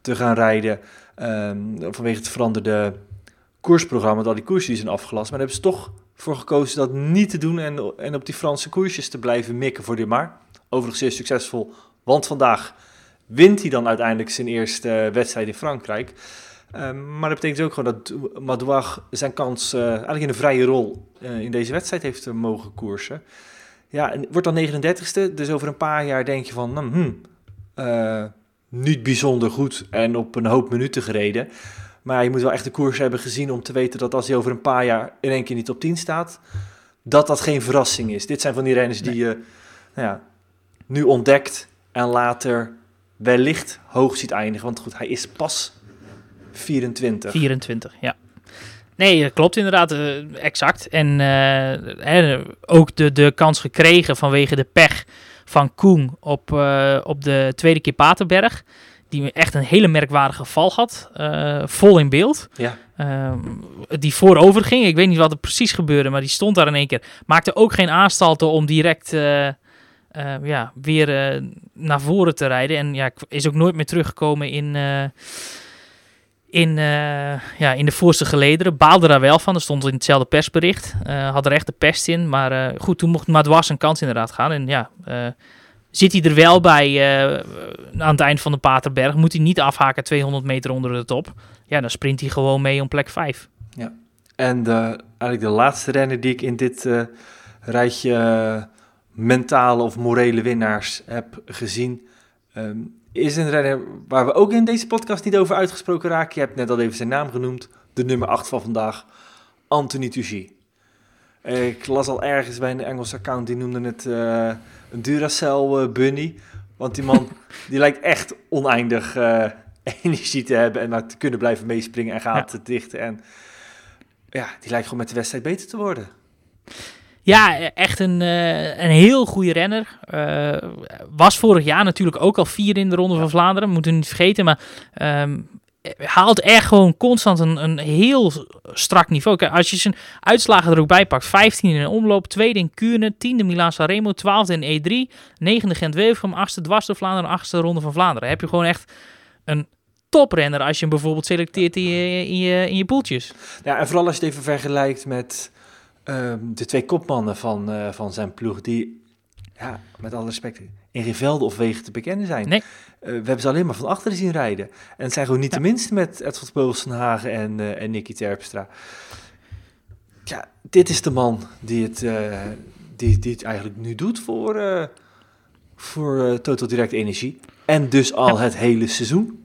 te gaan rijden. ehm, vanwege het veranderde koersprogramma, met al die koersen die zijn afgelast. Maar daar hebben ze toch voor gekozen dat niet te doen en, en op die Franse koersjes te blijven mikken voor Demar. Overigens zeer succesvol, want vandaag wint hij dan uiteindelijk zijn eerste eh, wedstrijd in Frankrijk. Ehm, maar dat betekent ook gewoon dat Madouag zijn kans eh, eigenlijk in een vrije rol eh, in deze wedstrijd heeft mogen koersen. Ja, en wordt dan 39ste, dus over een paar jaar denk je van, nou, hmm, eh, niet bijzonder goed en op een hoop minuten gereden. Maar je moet wel echt de koers hebben gezien om te weten dat als hij over een paar jaar in één keer niet op 10 staat, dat dat geen verrassing is. Dit zijn van die renners die je nou ja, nu ontdekt en later wellicht hoog ziet eindigen. Want goed, hij is pas 24. 24, ja. Nee, dat klopt inderdaad, eh, exact. En eh, hè, ook de, de kans gekregen vanwege de pech van Koen op, eh, op de tweede keer Paterberg. Die echt een hele merkwaardige val had, vol in beeld. Ja. Ehm, die voorover ging. Ik weet niet wat er precies gebeurde, maar die stond daar in één keer. Maakte ook geen aanstalten om direct eh, eh, ja, weer naar voren te rijden. En ja, is ook nooit meer teruggekomen in, in, eh, ja, in de voorste gelederen. Baalde daar wel van. Er stond in hetzelfde persbericht. Eh, had er echt de pest in. Maar eh, goed, toen mocht Madouas een kans inderdaad gaan. En ja, zit hij er wel bij aan het eind van de Paterberg. Moet hij niet afhaken 200 meter onder de top. Ja, dan sprint hij gewoon mee om plek 5. En de, eigenlijk de laatste renner die ik in dit rijtje mentale of morele winnaars heb gezien, ehm, is een renner waar we ook in deze podcast niet over uitgesproken raken. Je hebt net al even zijn naam genoemd, de nummer 8 van vandaag, Anthony Tuchy. Ik las al ergens bij een Engelse account, die noemde het eh, een Duracell eh, bunny. Want die man, die lijkt echt oneindig eh, energie te hebben en maar te kunnen blijven meespringen en gaten dichten. En ja, die lijkt gewoon met de wedstrijd beter te worden. Ja, echt een, eh, een heel goede renner. Eh, was vorig jaar natuurlijk ook al vier in de Ronde van Vlaanderen. Moeten we niet vergeten. Maar ehm, haalt echt gewoon constant een, een heel strak niveau. Kijk, als je zijn uitslagen er ook bij pakt. 15 in een omloop, tweede in Kuurne, tiende Milaan Sanremo, twaalfde in E3, negende Gent-Wevelgem, achtste dwars door Vlaanderen, achtste Ronde van Vlaanderen. Heb je gewoon echt een toprenner als je hem bijvoorbeeld selecteert in je, in je, in je poeltjes. Ja, en vooral als je het even vergelijkt met de twee kopmannen van, eh, van zijn ploeg, die, ja, met alle respect, in geen velden of wegen te bekennen zijn. Nee. Eh, we hebben ze alleen maar van achteren zien rijden. En het zijn gewoon niet Ja. de minste met Edvald Beulsenhagen en, eh en Nicky Terpstra. Ja, dit is de man die het, die, die het eigenlijk nu doet voor, voor Total Direct Energie. En dus al Ja. het hele seizoen.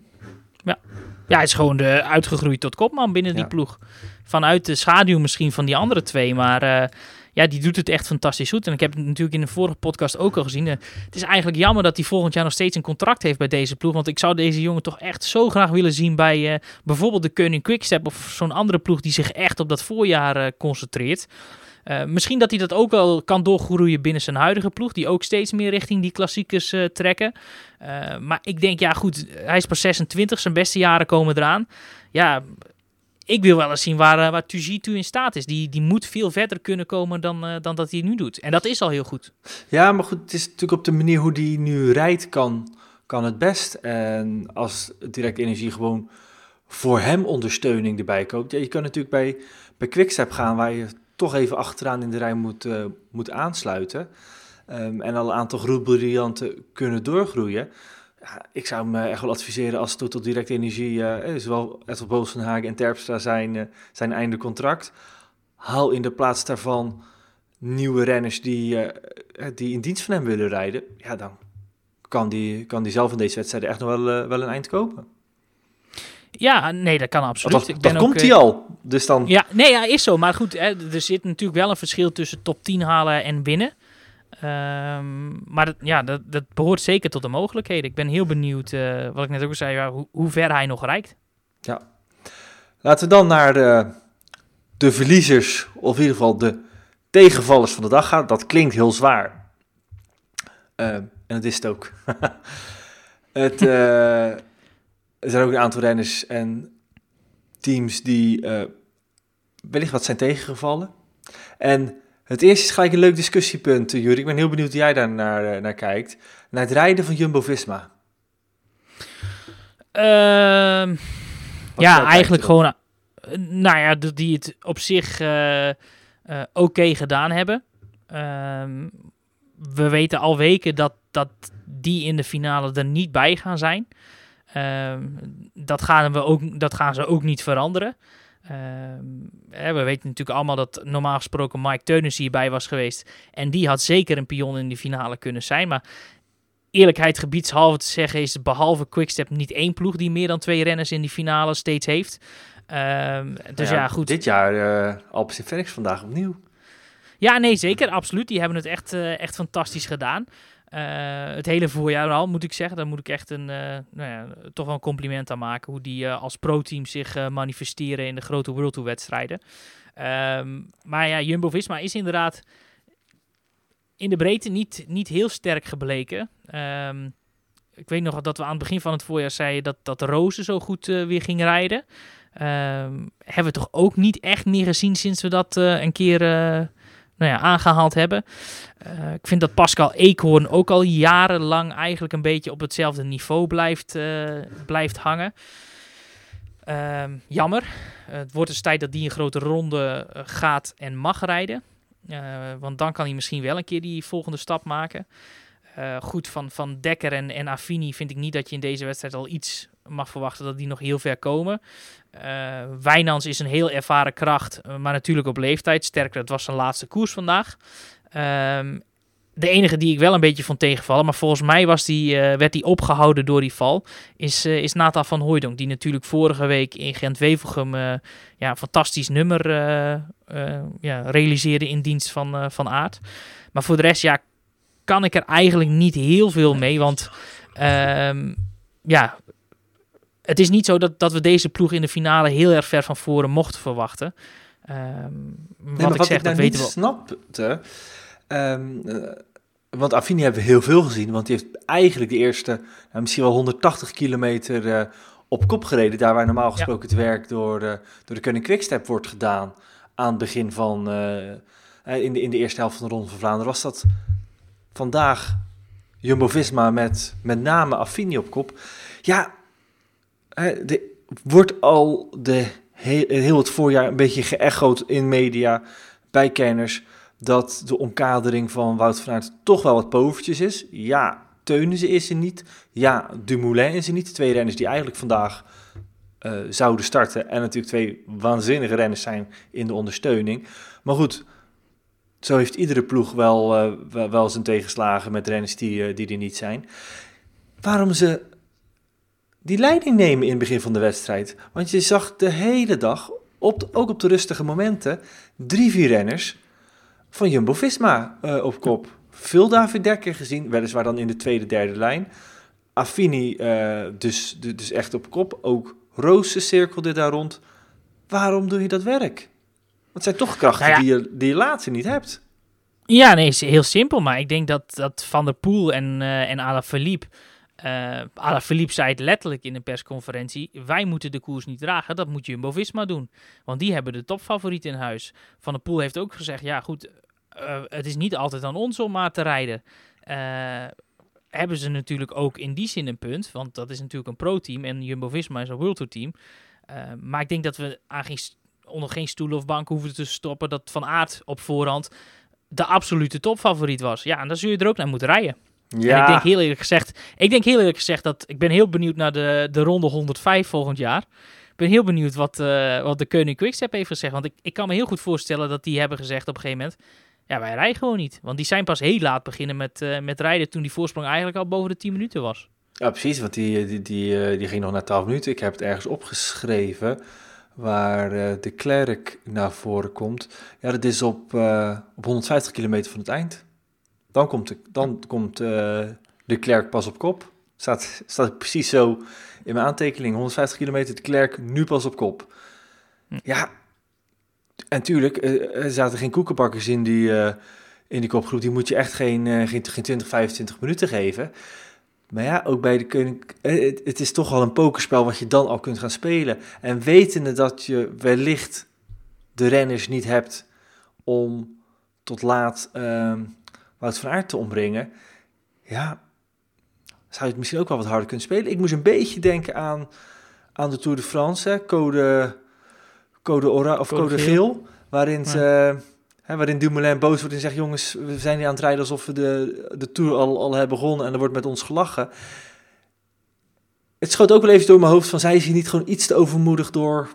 Ja, hij is gewoon de, uitgegroeid tot kopman binnen die Ja. ploeg. Vanuit de schaduw misschien van die andere twee. Maar eh, ja, die doet het echt fantastisch goed. En ik heb het natuurlijk in de vorige podcast ook al gezien. Eh, het is eigenlijk jammer dat hij volgend jaar nog steeds een contract heeft bij deze ploeg. Want ik zou deze jongen toch echt zo graag willen zien bij eh, bijvoorbeeld de Koning Quickstep. Of zo'n andere ploeg die zich echt op dat voorjaar concentreert. Misschien dat hij dat ook wel kan doorgroeien binnen zijn huidige ploeg, die ook steeds meer richting die klassiekers eh, trekken. Maar ik denk, ja goed, hij is pas 26, zijn beste jaren komen eraan. Ja, ik wil wel eens zien waar, uh, waar in staat is. Die, die moet veel verder kunnen komen dan, uh, dan dat hij nu doet. En dat is al heel goed. Ja, maar goed, het is natuurlijk op de manier hoe hij nu rijdt kan, kan het best. En als direct energie gewoon voor hem ondersteuning erbij koopt. Ja, je kan natuurlijk bij, bij Quickstep gaan waar je toch even achteraan in de rij moet, uh, moet aansluiten. Um, en al een aantal groepbriljanten kunnen doorgroeien. Ik zou me echt wel adviseren als Total Direct Energie, uh, zowel Ethel Bosenhagen en Terpstra zijn, uh, zijn einde contract. Haal in de plaats daarvan nieuwe renners die, uh, die in dienst van hem willen rijden. Ja, dan kan die, kan die zelf in deze wedstrijd echt nog wel, wel een eind kopen. Ja, nee, dat kan absoluut. Dat, dat, dat komt hij al. Dus dan... Ja, nee, ja, is zo. Maar goed, hè, er zit natuurlijk wel een verschil tussen top 10 halen en winnen. Um, maar dat, ja, dat, dat behoort zeker tot de mogelijkheden. Ik ben heel benieuwd, uh, wat ik net ook zei, hoe, ver hij nog reikt. Ja. Laten we dan naar de, de verliezers, of in ieder geval de tegenvallers van de dag gaan. Dat klinkt heel zwaar. Uh, en dat is het ook. het, uh, er zijn ook een aantal renners en teams die wellicht wat zijn tegengevallen. En het eerste is gelijk een leuk discussiepunt, Jury. Ik ben heel benieuwd hoe jij daar naar, naar kijkt. Naar het rijden van Jumbo-Visma. Uh, ja, eigenlijk gewoon... Uh, nou ja, die het op zich uh, oké okay gedaan hebben. Ehm, we weten al weken dat, dat die in de finale er niet bij gaan zijn. Ehm, dat, gaan we ook, dat gaan ze ook niet veranderen. Uh, we weten natuurlijk allemaal dat normaal gesproken Mike Teunis hierbij was geweest. En die had zeker een pion in die finale kunnen zijn. Maar eerlijkheid gebiedshalve te zeggen is behalve Quickstep niet één ploeg die meer dan twee renners in die finale steeds heeft. Um, dus ja, ja, goed. Dit jaar uh, Alpes en vandaag opnieuw. Ja, nee, zeker. Absoluut. Die hebben het echt, uh, echt fantastisch gedaan. Uh, het hele voorjaar al, moet ik zeggen. Daar moet ik echt een, uh, nou ja, toch wel een compliment aan maken. Hoe die uh, als pro-team zich manifesteren in de grote World Tour wedstrijden. Um, maar ja, Jumbo-Visma is inderdaad in de breedte niet, niet heel sterk gebleken. Um, ik weet nog dat we aan het begin van het voorjaar zeiden dat, dat Rozen zo goed weer ging rijden. Um, hebben we toch ook niet echt meer gezien sinds we dat een keer nou aangehaald hebben. Uh, ik vind dat Pascal Eekhoorn ook al jarenlang eigenlijk een beetje op hetzelfde niveau blijft, uh, blijft hangen. Uh, jammer. het wordt dus tijd dat die een grote ronde gaat en mag rijden. want dan kan hij misschien wel een keer die volgende stap maken. goed, van, van Dekker en, en Affini vind ik niet dat je in deze wedstrijd al iets mag verwachten dat die nog heel ver komen. Uh, is een heel ervaren kracht, maar natuurlijk op leeftijd. Sterker, het was zijn laatste koers vandaag. Um, de enige die ik wel een beetje vond tegenvallen, maar volgens mij was die, uh, werd die opgehouden door die val, is, uh, is Nathan van Hooijdonk. Die natuurlijk vorige week in Gent-Wevelgem ja, een fantastisch nummer ja, realiseerde in dienst van, van Aard. Maar voor de rest, ja, kan ik er eigenlijk niet heel veel mee, want um, ja, het is niet zo dat, dat we deze ploeg in de finale heel erg ver van voren mochten verwachten. Um, wat, nee, ik wat zeg, ik dat nou weten we. snapte... Um, uh, want Affini hebben we heel veel gezien, want die heeft eigenlijk de eerste, nou, misschien wel 180 kilometer uh, op kop gereden. Daar waar normaal gesproken ja. het werk door, uh, door de Koning Quickstep wordt gedaan aan het begin van, in, de, in de eerste helft van de Ronde van Vlaanderen. Was dat vandaag Jumbo-Visma met met name Affini op kop. Ja, er wordt al de heel, het voorjaar een beetje geëchoed in media bij kenners dat de omkadering van Wout van Aert toch wel wat povertjes is. Ja, Teunissen is er niet. Ja, Dumoulin is er niet. Twee renners die eigenlijk vandaag uh, zouden starten. En natuurlijk twee waanzinnige renners zijn in de ondersteuning. Maar goed, zo heeft iedere ploeg wel, uh, wel, zijn tegenslagen met renners die, uh, die er niet zijn. Waarom ze die leiding nemen in het begin van de wedstrijd? Want je zag de hele dag, op de, ook op de rustige momenten, drie, vier renners van Jumbo-Visma uh, op kop. Veel David Dekker gezien, weliswaar dan in de tweede, derde lijn. Affini uh, dus, dus echt op kop. Ook Roos cirkelde daar rond. Waarom doe je dat werk? het zijn toch krachten Nou ja. die, je, die je later niet hebt. Ja, nee, is heel simpel. Maar ik denk dat, dat Van der Poel en, eh en Alaphilippe... eh Alaphilippe zei het letterlijk in een persconferentie... wij moeten de koers niet dragen, dat moet Jumbo-Visma doen. Want die hebben de topfavoriet in huis. Van der Poel heeft ook gezegd... ja goed, eh, het is niet altijd aan ons om maar te rijden. Eh, hebben ze natuurlijk ook in die zin een punt. Want dat is natuurlijk een pro-team en Jumbo-Visma is een World Tour team. Maar ik denk dat we aan geen, onder geen stoelen of banken hoeven te stoppen... dat Van Aert op voorhand de absolute topfavoriet was. Ja, en dan zul je er ook naar moeten rijden. Ja, En ik denk heel eerlijk gezegd, ik denk heel eerlijk gezegd dat ik ben heel benieuwd naar de, de ronde 105 volgend jaar. Ik ben heel benieuwd wat, eh, wat de Koning Quickstep heeft gezegd. Want ik, ik kan me heel goed voorstellen dat die hebben gezegd op een gegeven moment... Ja, wij rijden gewoon niet. Want die zijn pas heel laat beginnen met, eh, met rijden toen die voorsprong eigenlijk al boven de 10 minuten was. ja, precies, want die, die, die, eh, die ging nog naar 12 minuten. Ik heb het ergens opgeschreven waar de Klerk naar voren komt. Ja, dat is op, op 150 kilometer van het eind. Dan komt de, dan komt, eh, de Klerk pas op kop. Staat, staat precies zo in mijn aantekening. 150 kilometer, de Klerk nu pas op kop. Hm. Ja, en tuurlijk, eh, er zaten geen koekenbakkers in die, eh, in die kopgroep. Die moet je echt geen, geen, geen 20, 25 minuten geven. Maar ja, ook bij de koning. eh, Het, het is toch wel een pokerspel wat je dan al kunt gaan spelen. En wetende dat je wellicht de renners niet hebt om tot laat ehm Wout van Aert te ombrengen. Ja, zou je het misschien ook wel wat harder kunnen spelen. Ik moest een beetje denken aan, aan de Tour de France, hè, code, code, ora, of Code code, geel. geel. Waarin, ze, hè, waarin Dumoulin boos wordt en zegt: Jongens, we zijn hier aan het rijden alsof we de, de Tour al, al hebben begonnen en er wordt met ons gelachen. Het schoot ook wel even door mijn hoofd van: zij is hier niet gewoon iets te overmoedig door,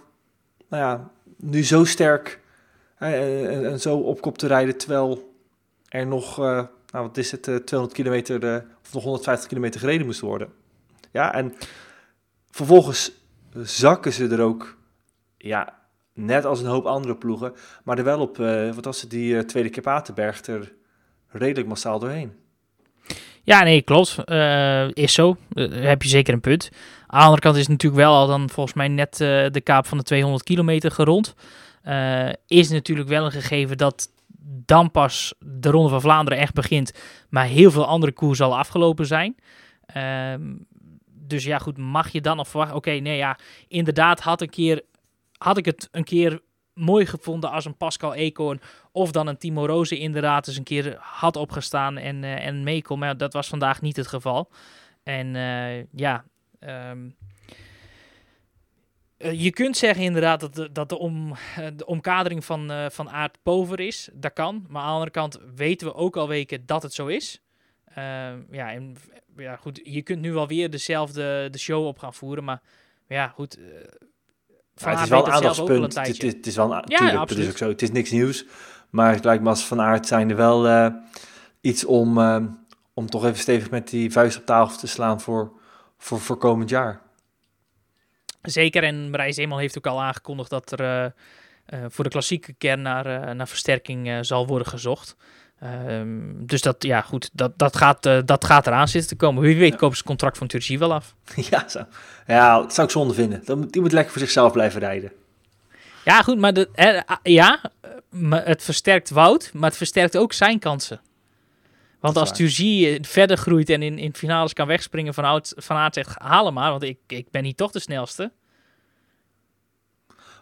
nou ja, nu zo sterk hè, en, en zo op kop te rijden, terwijl er nog, eh, nou wat is het, eh, 200 kilometer eh, of nog 150 kilometer gereden moest worden. Ja, en vervolgens zakken ze er ook, ja, net als een hoop andere ploegen, maar er wel op, wat was het, die tweede keer Paterberg er redelijk massaal doorheen. Ja, nee, klopt. Is zo. Heb je zeker een punt. Aan de andere kant is het natuurlijk wel al dan volgens mij net de kaap van de 200 kilometer gerond. Is natuurlijk wel een gegeven dat dan pas de Ronde van Vlaanderen echt begint. Maar heel veel andere koers al afgelopen zijn. Ehm, dus ja, goed, mag je dan nog verwachten? Oké, nee, ja, inderdaad had, een keer, had ik het een keer mooi gevonden als een Pascal Eekhoorn of dan een Timo Roze inderdaad eens een keer had opgestaan en, eh, en. Maar dat was vandaag niet het geval. En eh, ja, ehm, eh, je kunt zeggen inderdaad dat de, dat de, om, eh, de omkadering van, eh van aard pover is. Dat kan. Maar aan de andere kant weten we ook al weken dat het zo is. Ja, en ja, goed, je kunt nu wel weer dezelfde de show op gaan voeren. Maar ja, goed. Van Ja, het is wel een aandachtspunt. Het, tijdje. het, is wel een, Ja, tuurlijk, dat absoluut. is ook zo. Het is niks nieuws. Maar het lijkt me als Van Aert zijn er wel iets om, om toch even stevig met die vuist op tafel te slaan voor, voor, voor komend jaar. Zeker, en Marij Zeeman heeft ook al aangekondigd dat er eh, eh, voor de klassieke kern naar, eh, naar versterking zal worden gezocht. Ehm, dus dat, ja, goed, dat, dat, gaat, dat gaat eraan zitten te komen. Wie weet kopen ze het contract van Turgie wel af. ja, zo. ja, dat zou ik zonde vinden. Die moet lekker voor zichzelf blijven rijden. Ja, goed, maar de, eh, ah, ja, maar het versterkt Wout, maar het versterkt ook zijn kansen. Want als. Turgie verder groeit en in, in finales kan wegspringen van, Oud, van Aert zegt, haal hem maar, want ik, ik ben hier toch de snelste.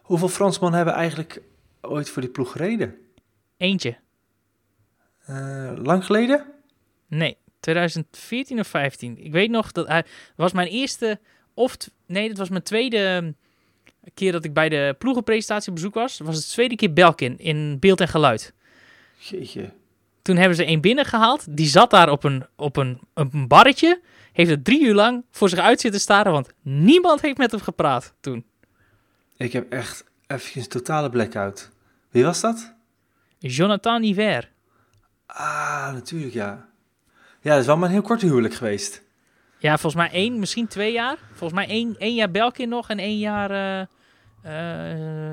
Hoeveel Fransman hebben eigenlijk ooit voor die ploeg gereden? Eentje. Eh, lang geleden? Nee, 2014 of 15. Ik weet nog dat hij was mijn eerste of nee, dat was mijn tweede ehm, keer dat ik bij de ploegenpresentatie op bezoek was. Dat was de tweede keer Belkin in beeld en geluid. Jeetje. Toen hebben ze een binnengehaald. Die zat daar op een, op een, op een barretje. Heeft er drie uur lang voor zich uit zitten staren. Want niemand heeft met hem gepraat toen. Ik heb echt even een totale blackout. Wie was dat? Jonathan Hiver. Ah, natuurlijk, ja. Ja, dat is wel maar een heel korte huwelijk geweest. Ja, volgens mij één, misschien twee jaar. Volgens mij één, één jaar Belkin nog en één jaar eh,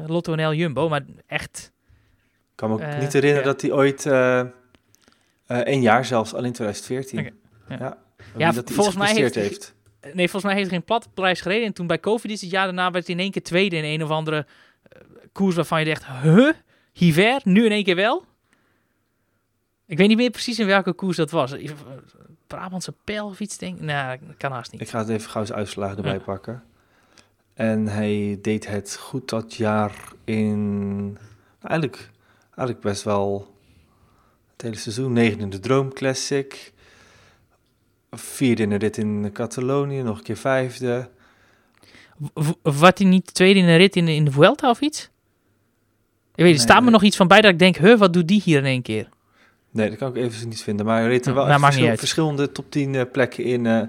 eh, Lotto NL Jumbo. Maar echt Ik kan me ook Eh, niet herinneren ja. dat hij ooit één jaar zelfs, al in 2014. Oké, ja. Ja, Ja, dat hij iets volgens mij heeft- Nee, volgens mij heeft hij geen platte prijs gereden. En toen bij COVID is het jaar daarna werd hij in één keer tweede in een of andere eh, koers waarvan je dacht, huh? Hiver, nu in één keer wel. Ik weet niet meer precies in welke koers dat was. Brabantse pijl of iets, denk ik. Nou, dat kan haast niet. Ik ga het even gauw eens uitslagen erbij Ja. pakken. En hij deed het goed dat jaar in... Eigenlijk, eigenlijk best wel het hele seizoen. Negende in de Droom Classic. Vierde in de rit in Catalonië. Nog een keer vijfde. Wat hij niet tweede in de rit in de, in de Vuelta of iets? Ik weet, er Nee, staat me nog iets van bij dat ik denk, huh, wat doet die hier in één keer? Nee, dat kan ik even niet vinden. Maar hij reed er wel nou, verschil- verschillende top 10 eh, plekken in, eh,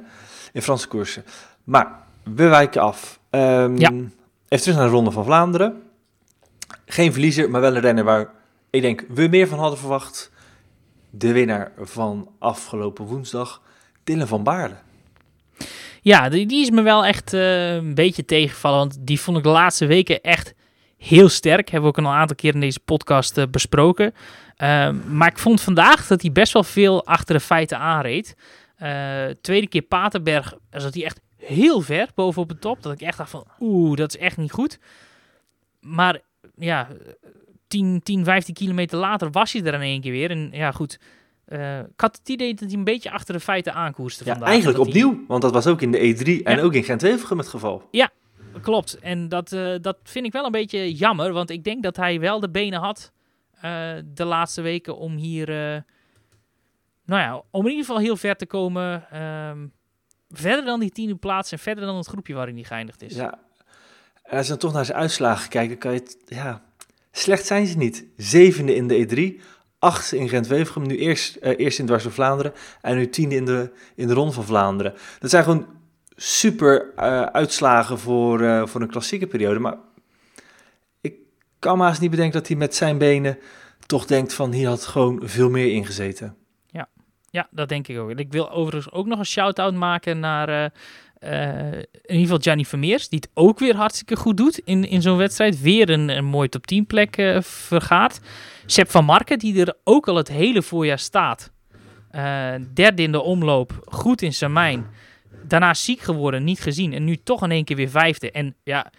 in Franse koersen. Maar we wijken af. Ehm, Ja. Even terug naar de Ronde van Vlaanderen. Geen verliezer, maar wel een renner waar ik denk we meer van hadden verwacht. De winnaar van afgelopen woensdag, Dylan van Baarle. Ja, die, die is me wel echt eh, een beetje tegengevallen. Want die vond ik de laatste weken echt heel sterk. Hebben we ook een aantal keer in deze podcast eh, besproken. Ehm, maar ik vond vandaag dat hij best wel veel achter de feiten aanreed. Eh, tweede keer Paterberg zat hij echt heel ver bovenop de top. Dat ik echt dacht van, oeh, dat is echt niet goed. Maar ja, 10, 10 15 kilometer later was hij er in één keer weer. En ja, goed. Eh, ik had het idee dat hij een beetje achter de feiten aankoerste Ja, vandaag. eigenlijk hij- opnieuw, want dat was ook in de E3 en Ja. ook in Gent-Wevelgem het geval. Klopt. En dat, eh, dat vind ik wel een beetje jammer. Want ik denk dat hij wel de benen had eh, de laatste weken om hier... nou ja, om in ieder geval heel ver te komen. ehm, verder dan die tiende plaats en verder dan het groepje waarin hij geëindigd is. Ja. En als je dan toch naar zijn uitslagen kijkt, dan kan je het... Ja, slecht zijn ze niet. Zevende in de E3, achtste in Gent-Wevelgem, nu eerst, eh, eerst in Dwars door Vlaanderen en nu tiende in de, in de Ronde van Vlaanderen. Dat zijn gewoon super eh, uitslagen voor, eh, voor een klassieke periode. Maar ik kan me haast niet bedenken dat hij met zijn benen toch denkt van hier had gewoon veel meer ingezeten. Ja, dat denk ik ook. En ik wil overigens ook nog een shout-out maken naar eh, in ieder geval Gianni Vermeers, die het ook weer hartstikke goed doet in, in zo'n wedstrijd. Weer een, een mooie top 10 plek vergaat. Sepp van Marken, die er ook al het hele voorjaar staat. Eh, derde in de omloop, goed in Samijn. Daarna ziek geworden, niet gezien. En nu toch in één keer weer vijfde. En ja,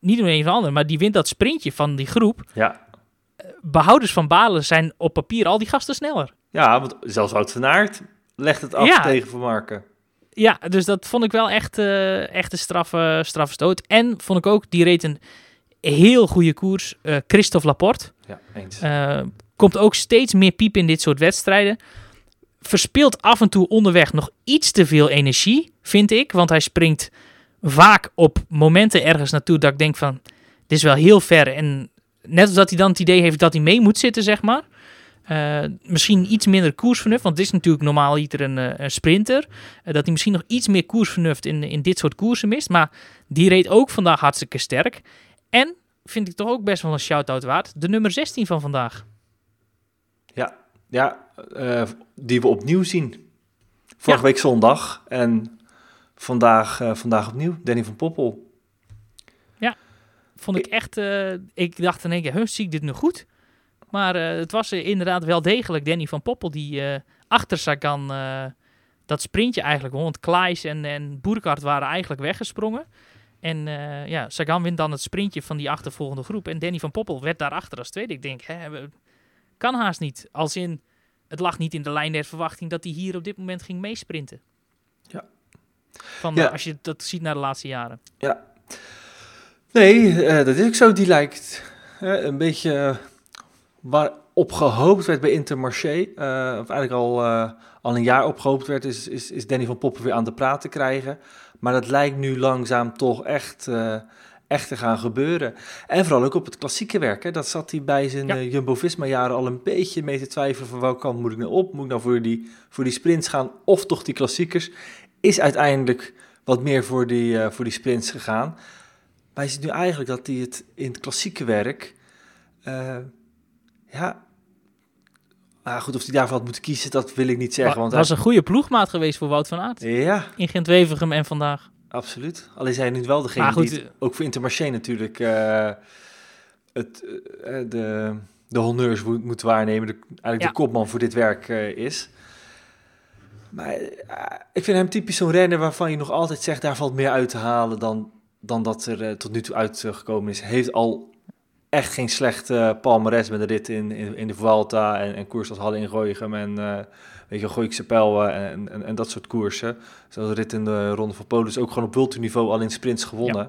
niet door een of ander, maar die wint dat sprintje van die groep. Ja, Behouders van Balen zijn op papier al die gasten sneller. ja want zelfs Wout van Aert legt het af Ja. tegen Van Marken. Ja, dus dat vond ik wel echt, eh, echt een straffe, straffe stoot. En vond ik ook, die reed een heel goede koers. eh Christophe Laporte. Ja, eens. Eh, komt ook steeds meer piep in dit soort wedstrijden. Verspeelt af en toe onderweg nog iets te veel energie, vind ik. Want hij springt vaak op momenten ergens naartoe dat ik denk van... Dit is wel heel ver. En net als dat hij dan het idee heeft dat hij mee moet zitten, zeg maar. Eh, misschien iets minder koersvernuft, want dit is natuurlijk normaal ieder een, een sprinter. Dat hij misschien nog iets meer koersvernuft in, in dit soort koersen mist. Maar die reed ook vandaag hartstikke sterk. En, vind ik toch ook best wel een shout-out waard, de nummer 16 van vandaag. Ja, eh, die we opnieuw zien. Vorige Ja. week zondag en vandaag, eh, vandaag opnieuw. Danny van Poppel. Vond ik echt, eh, ik dacht in één keer, huh, zie ik dit nu goed? Maar het was inderdaad wel degelijk Danny van Poppel die achter Sagan dat sprintje eigenlijk won. Want Klaes en, en Boerkart waren eigenlijk weggesprongen. En eh, ja, Sagan wint dan het sprintje van die achtervolgende groep. En Danny van Poppel werd daarachter als tweede. Ik denk, hè, kan haast niet. Als in, het lag niet in de lijn der verwachting dat hij hier op dit moment ging meesprinten. Ja. Van, Ja. eh, als je dat ziet naar de laatste jaren. Nee, eh, dat is ook zo. Die lijkt een beetje eh, waar op gehoopt werd bij Intermarché. of eigenlijk al, al een jaar op gehoopt werd, is, is, is Danny van Poppel weer aan de praat te krijgen. Maar dat lijkt nu langzaam toch echt, eh, echt te gaan gebeuren. En vooral ook op het klassieke werk. Hè. Dat zat hij bij zijn Ja. eh, Jumbo-Visma-jaren al een beetje mee te twijfelen van welke kant moet ik nou op? Moet ik nou voor die, voor die sprints gaan of toch die klassiekers? Is uiteindelijk wat meer voor die, eh, voor die sprints gegaan. Maar je ziet nu eigenlijk dat hij het in het klassieke werk... ja... Maar goed, of hij daarvoor had moeten kiezen, dat wil ik niet zeggen. Wa- Want was hij- een goede ploegmaat geweest voor Wout van Aert. Ja, In Gent-Wevelgem en vandaag. absoluut. Al is hij nu wel degene goed, die het, ook voor Intermarché natuurlijk eh, het, eh, de, de honneurs moet, moet waarnemen. De, eigenlijk Ja. de kopman voor dit werk eh, is. Maar eh, ik vind hem typisch zo'n renner waarvan je nog altijd zegt... daar valt meer uit te halen dan, dan dat er eh, tot nu toe uitgekomen is. Heeft al echt geen slechte palmares met de rit in, in, in de Vuelta en, en koers als Halle in Gooichem en uh, weet je, Gooikse Pijl en, en, en, dat soort koersen. Zoals de rit in de Ronde van Polen is ook gewoon op multiniveau al in sprints gewonnen.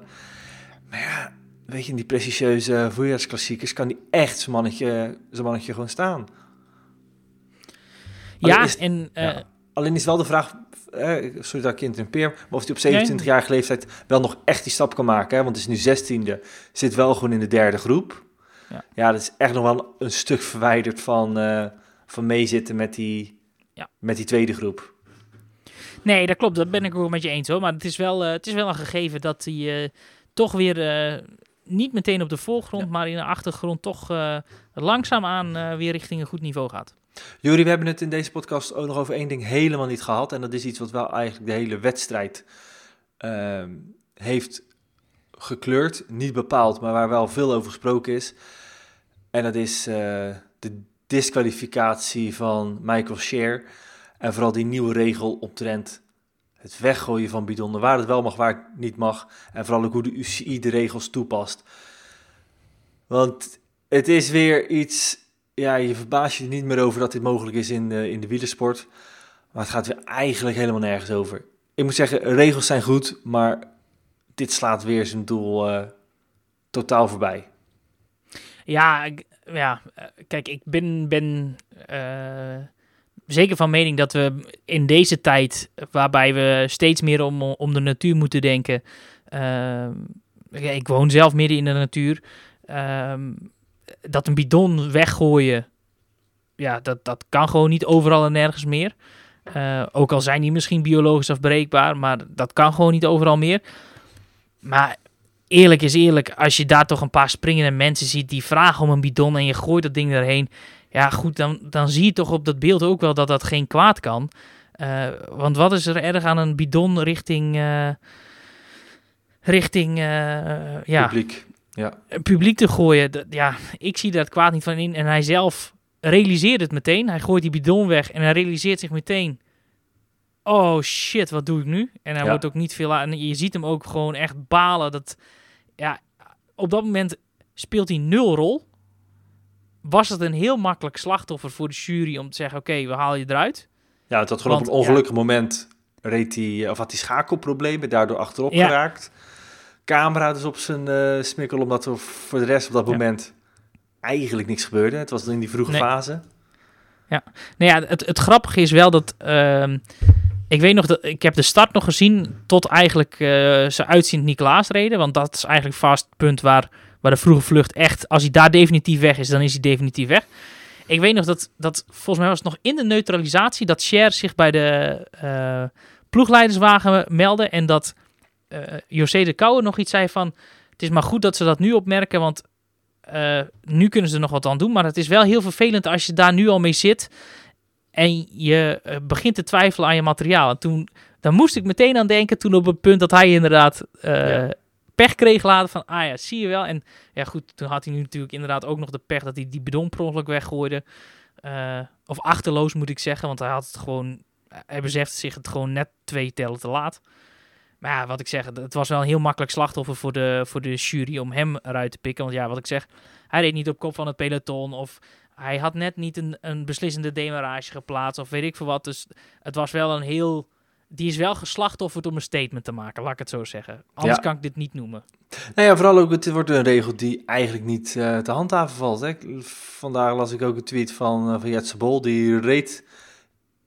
Maar ja, weet je, in die prestigieuze voorjaarsklassiekers kan die echt zijn mannetje, zijn mannetje gewoon staan. Ja, is, en... Uh, ja. Alleen is wel de vraag, eh, sorry dat ik interrumpeer, maar of hij op 27-jarige leeftijd wel nog echt die stap kan maken. Hè? Want het is nu 16e, zit wel gewoon in de derde groep. Ja, ja dat is echt nog wel een stuk verwijderd van, uh, van meezitten met die, ja. met die tweede groep. Nee, dat klopt. Dat ben ik ook met je eens hoor. Maar het is wel, uh, het is wel een gegeven dat hij uh, toch weer niet meteen op de voorgrond, ja. maar in de achtergrond toch langzaamaan weer richting een goed niveau gaat. Juri, we hebben het in deze podcast ook nog over één ding helemaal niet gehad. En dat is iets wat wel eigenlijk de hele wedstrijd uh, heeft gekleurd. Niet bepaald, maar waar wel veel over gesproken is. En dat is uh, de disqualificatie van Michael Scheer. En vooral die nieuwe regel omtrent het weggooien van bidonnen. Waar het wel mag, waar het niet mag. En vooral ook hoe de UCI de regels toepast. Want het is weer iets ja, je verbaast je niet meer over dat dit mogelijk is in, uh, in de wielersport. Maar het gaat weer eigenlijk helemaal nergens over. Ik moet zeggen, regels zijn goed, maar dit slaat weer zijn doel uh, totaal voorbij. Ja, ja, kijk, ik ben, ben uh, zeker van mening dat we in deze tijd, waarbij we steeds meer om, om de natuur moeten denken. ik woon zelf midden in de natuur dat een bidon weggooien, ja, dat, dat kan gewoon niet overal en nergens meer. Uh, ook al zijn die misschien biologisch afbreekbaar, maar dat kan gewoon niet overal meer. Maar eerlijk is eerlijk, als je daar toch een paar springende mensen ziet die vragen om een bidon en je gooit dat ding erheen. Ja, goed, dan, dan zie je toch op dat beeld ook wel dat dat geen kwaad kan. Uh, want wat is er erg aan een bidon richting. Uh, richting. ja, Publiek ja. publiek te gooien. Dat, ja, ik zie daar het kwaad niet van in. En hij zelf realiseert het meteen. Hij gooit die bidon weg en hij realiseert zich meteen. Oh shit, wat doe ik nu? En hij ja. wordt ook niet veel aan. Je ziet hem ook gewoon echt balen. Dat, ja, op dat moment speelt hij nul rol. Was het een heel makkelijk slachtoffer voor de jury om te zeggen: Oké, okay, we halen je eruit. Ja, het had gewoon Want, op een ongelukkig ja, moment reed hij, of had hij schakelproblemen, daardoor achterop ja. geraakt camera dus op zijn uh, smikkel, omdat er voor de rest op dat moment eigenlijk niks gebeurde. Het was in die vroege nee. fase. Ja, nou ja, het, het grappige is wel dat... Uh, ik weet nog dat ik heb de start nog gezien tot eigenlijk uh, ze uitziend Nicolaas reden. Want dat is eigenlijk vast het punt waar, waar de vroege vlucht echt... Als hij daar definitief weg is, dan is hij definitief weg. Ik weet nog dat, dat volgens mij was het nog in de neutralisatie... dat Cher zich bij de uh, ploegleiderswagen meldde en dat uh, José de Kouwer nog iets zei van... Het is maar goed dat ze dat nu opmerken, want uh, nu kunnen ze er nog wat aan doen. Maar het is wel heel vervelend als je daar nu al mee zit en je uh, begint te twijfelen aan je materiaal. En toen, daar moest ik meteen aan denken toen op het punt dat hij inderdaad ja. pech kreeg laten van... Ah ja, zie je wel. En ja goed, toen had hij nu natuurlijk inderdaad ook nog de pech dat hij die bidon per ongeluk weggooide. of achterloos moet ik zeggen, want hij had het gewoon... Hij besefte zich het gewoon net twee tellen te laat. Maar ja, wat ik zeg, het was wel een heel makkelijk slachtoffer voor de, voor de jury om hem eruit te pikken. Want ja, wat ik zeg, hij reed niet op kop van het peloton of hij had net niet een, een beslissende demarage geplaatst of weet ik veel wat. Dus het was wel een heel... Die is wel geslachtofferd om een statement te maken, laat ik het zo zeggen. Anders ja. kan ik dit niet noemen. Nou ja, vooral ook, het wordt een regel die eigenlijk niet uh, te handhaven valt. Hè. Vandaag las ik ook een tweet van, uh, van Jetse Bol, die reed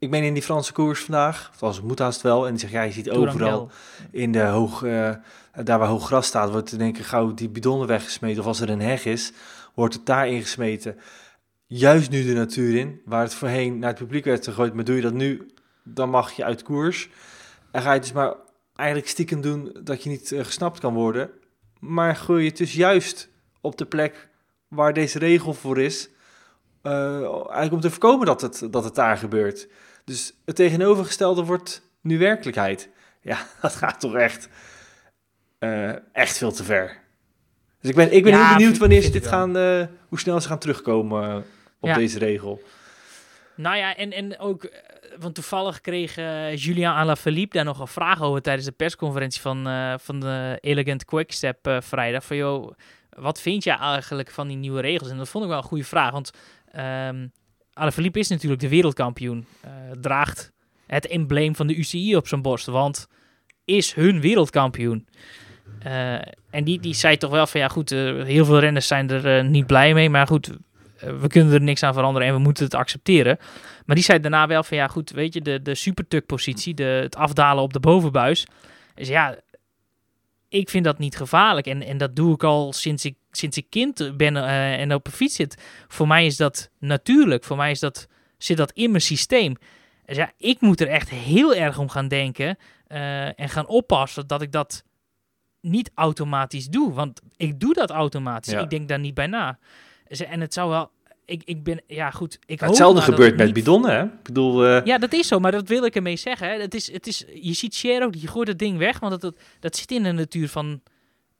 ik ben in die Franse koers vandaag, of als het moet haast wel, en die zegt, ja, je ziet overal in de hoog, uh, daar waar hoog gras staat, wordt er denk ik gauw die bidonnen weggesmeten, of als er een heg is, wordt het daar ingesmeten. Juist nu de natuur in, waar het voorheen naar het publiek werd gegooid, maar doe je dat nu, dan mag je uit koers. En ga je dus maar eigenlijk stiekem doen dat je niet uh, gesnapt kan worden, maar gooi je het dus juist op de plek waar deze regel voor is, uh, eigenlijk om te voorkomen dat het, dat het daar gebeurt. Dus het tegenovergestelde wordt nu werkelijkheid. Ja, dat gaat toch echt, uh, echt veel te ver. Dus ik ben, ik ben ja, heel benieuwd wanneer ze dit gaan, uh, hoe snel ze gaan terugkomen uh, op ja. deze regel. Nou ja, en, en ook, want toevallig kreeg uh, Julian Alaphilippe daar nog een vraag over tijdens de persconferentie van, van de Elegant Quickstep vrijdag. Van joh, wat vind je eigenlijk van die nieuwe regels? En dat vond ik wel een goede vraag, want ehm Alaphilippe is natuurlijk de wereldkampioen. eh, draagt het embleem van de UCI op zijn borst, want is hun wereldkampioen. Eh, en die, die zei toch wel van ja goed, eh, heel veel renners zijn er niet blij mee, maar goed, we kunnen er niks aan veranderen en we moeten het accepteren. Maar die zei daarna wel van ja goed, weet je, de, de supertuk positie, de, het afdalen op de bovenbuis. Dus ja, ik vind dat niet gevaarlijk en, en dat doe ik al sinds ik, sinds ik kind ben eh, en op een fiets zit. Voor mij is dat natuurlijk, voor mij is dat, zit dat in mijn systeem. Dus ja, ik moet er echt heel erg om gaan denken eh, en gaan oppassen dat ik dat niet automatisch doe. Want ik doe dat automatisch. Ja. Ik denk daar niet bij na. Dus, En het zou wel... Ik, ik ben... Ja, goed. Ik hoop Hetzelfde dat gebeurt het met niet- bidonnen, hè? Ik bedoel, eh, Ja, dat is zo, maar dat wil ik ermee zeggen. Hè. Het is, het is, je ziet Cher ook, die gooit het ding weg, want dat, dat, dat zit in de natuur van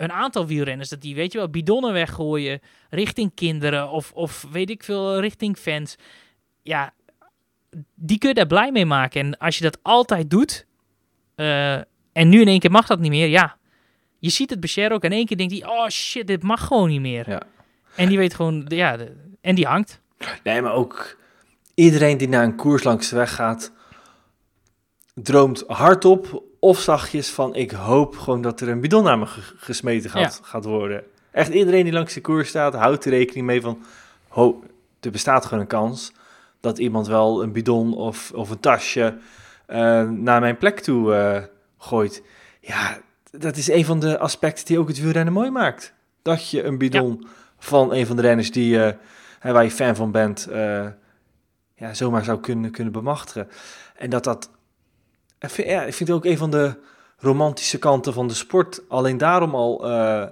een aantal wielrenners. Dat die, weet je wel, bidonnen weggooien richting kinderen of, of weet ik veel, richting fans. Ja, die kun je daar blij mee maken. En als je dat altijd doet, eh, en nu in één keer mag dat niet meer, ja. Je ziet het bij Cher ook, in één keer denkt hij, oh shit, dit mag gewoon niet meer. Ja. En die weet gewoon, ja, de- en die hangt. Nee, maar ook iedereen die naar een koers langs de weg gaat, droomt hardop of zachtjes van ik hoop gewoon dat er een bidon naar me ge- gesmeten gaat, gaat worden. Echt iedereen die langs de koers staat, houdt er rekening mee van, ho, er bestaat gewoon een kans dat iemand wel een bidon of, of een tasje eh, naar mijn plek toe eh, gooit. Ja, dat is een van de aspecten die ook het wielrennen mooi maakt. Dat je een bidon van een van de renners die, hè, waar je fan van bent, ja, zomaar zou kunnen, kunnen bemachtigen. En dat dat, ik vind, ja, ik vind het ook een van de romantische kanten van de sport. Alleen daarom al eh,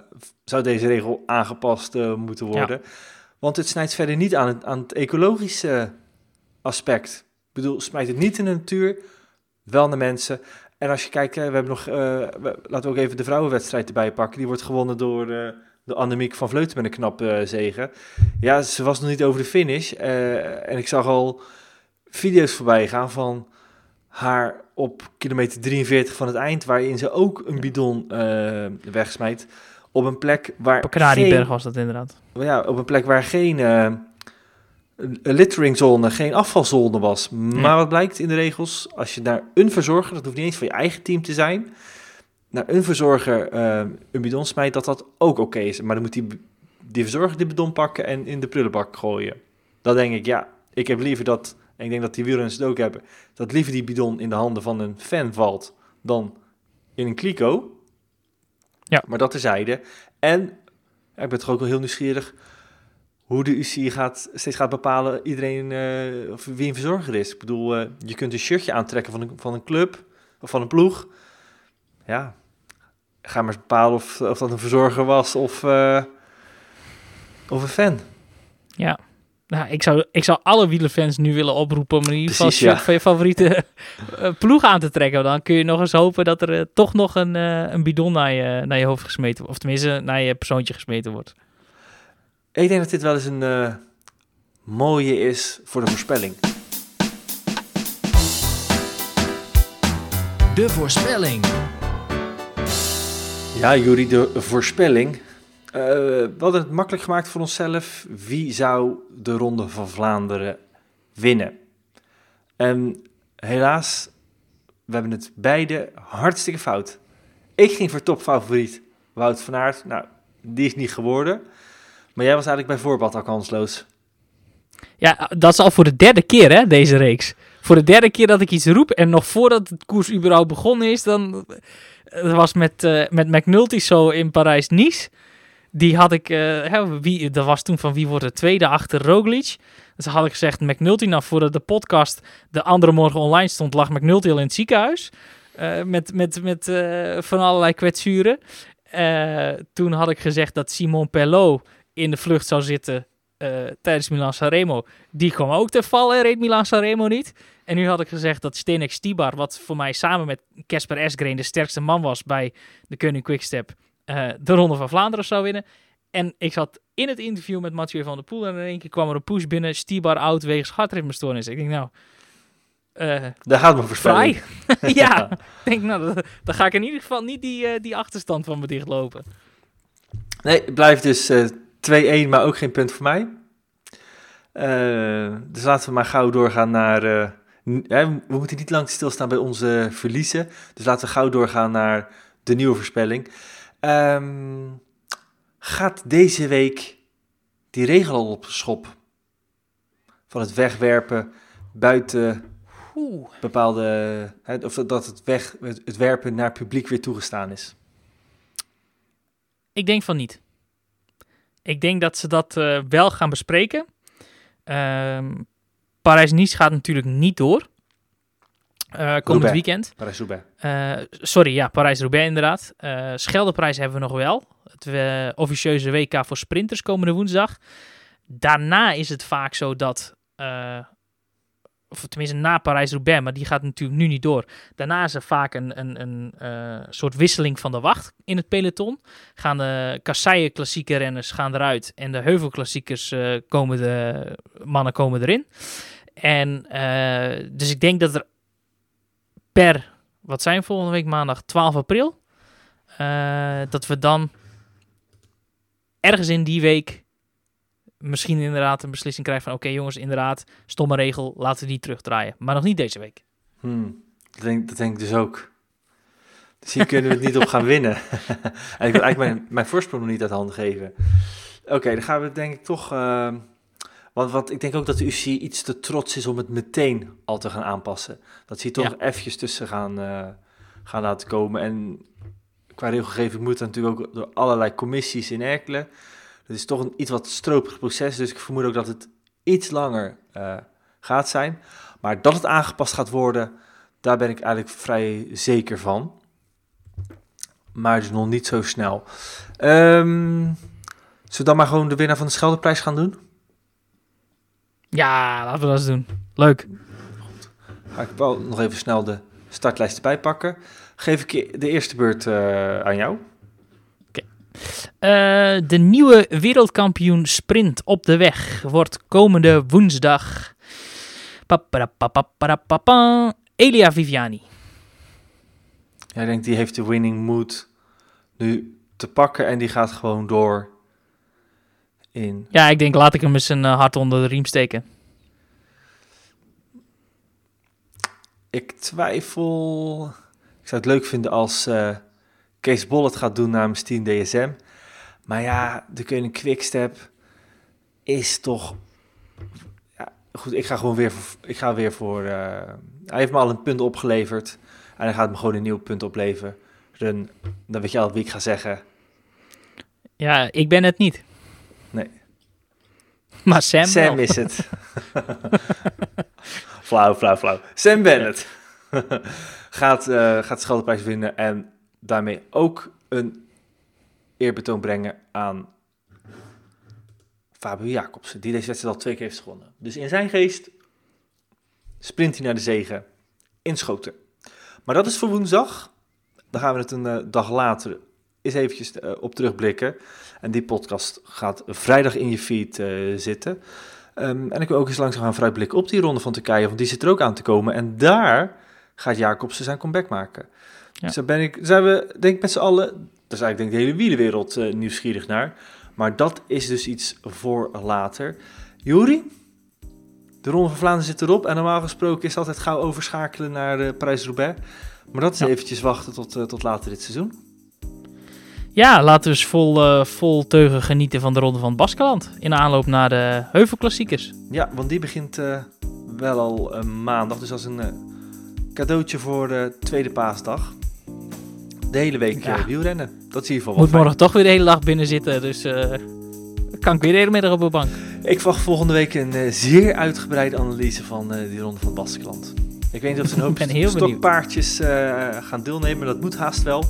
zou deze regel aangepast eh, moeten worden. Want het snijdt verder niet aan het, aan het ecologische aspect. Ik bedoel, smijt het niet in de natuur, wel naar mensen. En als je kijkt, hè, we hebben nog, eh, we- laten we ook even de vrouwenwedstrijd erbij pakken. Die wordt gewonnen door eh de Annemiek van Vleuten met een knap eh zegen. Ja, ze was nog niet over de finish. eh, en ik zag al video's voorbij gaan van haar op kilometer 43 van het eind, waarin ze ook een bidon eh wegsmijt. Op een plek waar. Canarieberg geen- was dat inderdaad. ja, op een plek waar geen eh, een litteringzone, geen afvalzone was. Maar wat blijkt in de regels? Als je naar een verzorger, dat hoeft niet eens van je eigen team te zijn, naar een verzorger eh, een bidon smijt, dat dat ook oké is. Maar dan moet die, die verzorger die bidon pakken en in de prullenbak gooien. Dan denk ik, ja, ik heb liever dat, en ik denk dat die wielrenners het ook hebben, dat liever die bidon in de handen van een fan valt dan in een kliko. Ja. Maar dat terzijde. En ik ben toch ook wel heel nieuwsgierig hoe de UCI gaat, steeds gaat bepalen iedereen, eh, of wie een verzorger is. Ik bedoel, eh, je kunt een shirtje aantrekken van een, van een club of van een ploeg. Ja, ga maar eens bepalen of, of dat een verzorger was of, eh, of een fan. Ja. Nou, ik zou, ik zou alle wielerfans nu willen oproepen om in ieder geval Precies, ja. van je favoriete eh, ploeg aan te trekken. Dan kun je nog eens hopen dat er eh, toch nog een, eh, een bidon naar je, naar je hoofd gesmeten wordt. Of tenminste, naar je persoontje gesmeten wordt. Ik denk dat dit wel eens een mooie is voor de voorspelling. De voorspelling. Ja, Juri, de voorspelling. Eh, we hadden het makkelijk gemaakt voor onszelf. Wie zou de Ronde van Vlaanderen winnen? En helaas, we hebben het beide hartstikke fout. Ik ging voor topfavoriet Wout van Aert. Nou, die is niet geworden. Maar jij was eigenlijk bij voorbaat al kansloos. Ja, dat is al voor de derde keer, hè, deze reeks. Voor de derde keer dat ik iets roep. En nog voordat het koers überhaupt begonnen is, dan... Het was met, eh, met McNulty zo in Parijs-Nice. Die had ik... eh, hè, wie, dat was toen van wie wordt de tweede achter Roglic. Dus had ik gezegd McNulty. Nou, voordat de podcast de andere morgen online stond, lag McNulty al in het ziekenhuis. Eh, met met, met eh, van allerlei kwetsuren. Toen had ik gezegd dat Simon Pelot in de vlucht zou zitten tijdens Milan Sanremo. Die kwam ook te vallen en reed Milan Sanremo niet. En nu had ik gezegd dat Stenek Stibar, wat voor mij samen met Casper Esgreen de sterkste man was bij de Koning Quickstep, eh de Ronde van Vlaanderen zou winnen. En ik zat in het interview met Mathieu van der Poel en in één keer kwam er een push binnen, Stibar oud wegens hartritmestoornis. Ik denk nou, eh Daar gaat mijn voorspelling. ja, ik denk nou, dan, ga ik in ieder geval niet die, eh, die achterstand van me dichtlopen. Nee, het blijft dus eh 2-1, maar ook geen punt voor mij. Dus laten we maar gauw doorgaan naar... we moeten niet lang stilstaan bij onze verliezen. Dus laten we gauw doorgaan naar de nieuwe voorspelling. Ehm, gaat deze week die regel al op de schop? Van het wegwerpen buiten bepaalde... Of dat het, weg, het werpen naar publiek weer toegestaan is. Ik denk van niet. Ik denk dat ze dat eh, wel gaan bespreken. Ehm Parijs-Nice gaat natuurlijk niet door. Eh, komend weekend. Parijs-Roubaix. Eh, sorry, ja, Parijs-Roubaix inderdaad. Eh Scheldeprijs hebben we nog wel. Het officieuze WK voor sprinters komende woensdag. Daarna is het vaak zo dat... of tenminste na Parijs-Roubaix, maar die gaat natuurlijk nu niet door. Daarna is er vaak een, een, een soort wisseling van de wacht in het peloton. Gaan de kasseien klassieke renners gaan eruit en de heuvelklassiekers komen de mannen komen erin. En dus ik denk dat er wat zijn volgende week maandag, 12 april, eh, dat we dan ergens in die week misschien inderdaad een beslissing krijgen van oké jongens, inderdaad, stomme regel, laten we die terugdraaien. Maar nog niet deze week. Hmm, dat, denk, dat denk ik dus ook. Dus hier kunnen we het niet op gaan winnen. en ik wil eigenlijk mijn, mijn voorsprong nog niet uit handen geven. Oké, dan gaan we denk ik toch... ehm, want, want ik denk ook dat de UCI iets te trots is om het meteen al te gaan aanpassen. Dat ze hier toch Ja. eventjes tussen gaan, eh, gaan laten komen. En qua regelgeving moet dat natuurlijk ook door allerlei commissies in Erkelen. Het is toch een iets wat stroperig proces, dus ik vermoed ook dat het iets langer eh, gaat zijn. Maar dat het aangepast gaat worden, daar ben ik eigenlijk vrij zeker van. Maar dus nog niet zo snel. Ehm zullen we dan maar gewoon de winnaar van de Scheldeprijs gaan doen? Ja, laten we dat eens doen. Leuk. Ga ik wel nog even snel de startlijst erbij pakken. Geef ik de eerste beurt eh, aan jou. Eh, de nieuwe wereldkampioen sprint op de weg wordt komende woensdag. Elia Viviani. Jij denkt, die heeft de winning mood nu te pakken en die gaat gewoon door in... Ja, ik denk laat ik hem eens een eh, hart onder de riem steken. Ik twijfel... Ik zou het leuk vinden als eh, Kees Bol het gaat doen namens Team DSM. Maar ja, de Koning Quickstep is toch... Ja, goed, ik ga gewoon weer voor... Ik ga weer voor eh, hij heeft me al een punt opgeleverd. En hij gaat me gewoon een nieuw punt opleveren. Dan weet je al wie ik ga zeggen. Ja, ik ben het niet. Nee. Maar Sam, Sam wel. is het. flauw, flauw, flauw. Sam Bennett gaat, eh gaat de Scheldeprijs winnen en daarmee ook een eerbetoon brengen aan Fabio Jacobsen, die deze wedstrijd al twee keer heeft gewonnen. Dus in zijn geest sprint hij naar de zegen in Schoten. Maar dat is voor woensdag. Dan gaan we het een eh, dag later eens eventjes eh, op terugblikken. En die podcast gaat vrijdag in je feed eh, zitten. Ehm, en ik wil ook eens langzaam gaan vooruitblikken op die ronde van Turkije, want die zit er ook aan te komen. En daar gaat Jacobsen zijn comeback maken. Ja. Dus daar ben ik, zijn we denk ik met z'n allen, daar is eigenlijk denk ik de hele wielenwereld eh, nieuwsgierig naar. Maar dat is dus iets voor later. Juri, de Ronde van Vlaanderen zit erop. En normaal gesproken is het altijd gauw overschakelen naar de Parijs-Roubaix. Maar dat is Ja. eventjes wachten tot, eh, tot later dit seizoen. Ja, laten we eens vol, eh, vol teugen genieten van de Ronde van het Baskeland. In aanloop naar de Heuvelklassiekers. Ja, want die begint eh, wel al maandag. Dus als een eh, cadeautje voor de tweede paasdag. De hele week Ja. wielrennen. Dat in ieder geval wel Moet fijn. morgen toch weer de hele dag binnen zitten, dus kan ik weer de hele middag op de bank. Ik verwacht volgende week een zeer uitgebreide analyse van die ronde van het Baskeland. Ik weet niet of ze een hoop Ik ben heel stokpaardjes eh, gaan deelnemen. Dat moet haast wel.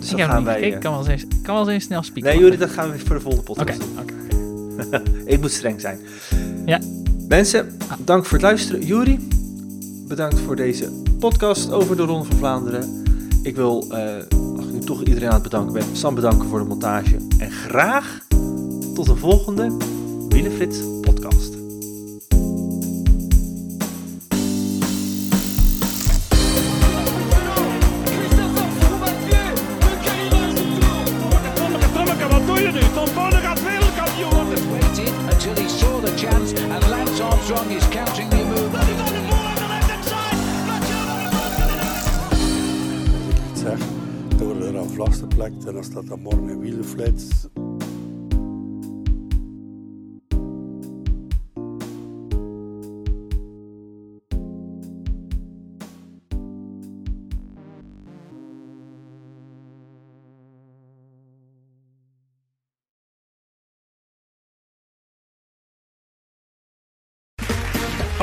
Dus ik dat gaan wij... eh, kan wel eens, kan wel eens snel spieken. nee, jullie, dat gaan we voor de volgende podcast doen. oké. Ik moet streng zijn. Ja. Mensen, dank voor het luisteren. Juri, bedankt voor deze podcast over de Ronde van Vlaanderen. Ik wil, eh, als ik nu toch iedereen aan het bedanken ben, Sam bedanken voor de montage. En graag tot een volgende Wielenflits podcast.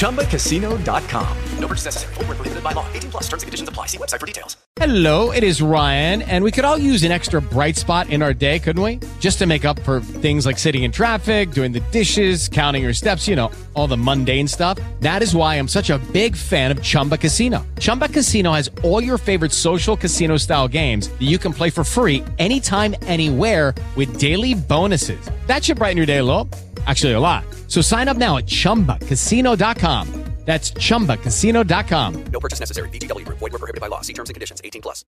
ChumbaCasino.com. No purchase necessary. Void where prohibited by law. 18 plus terms and conditions apply. See website for details. Hello, it is Ryan, and we could all use an extra bright spot in our day, couldn't we? Just to make up for things like sitting in traffic, doing the dishes, counting your steps, you know, all the mundane stuff. That is why I'm such a big fan of Chumba Casino. Chumba Casino has all your favorite social casino style games that you can play for free anytime, anywhere with daily bonuses. That should brighten your day a little. Actually, a lot. So sign up now at chumbacasino.com. That's chumbacasino.com. No purchase necessary. Group. Void where prohibited by law. See terms and conditions. 18 plus.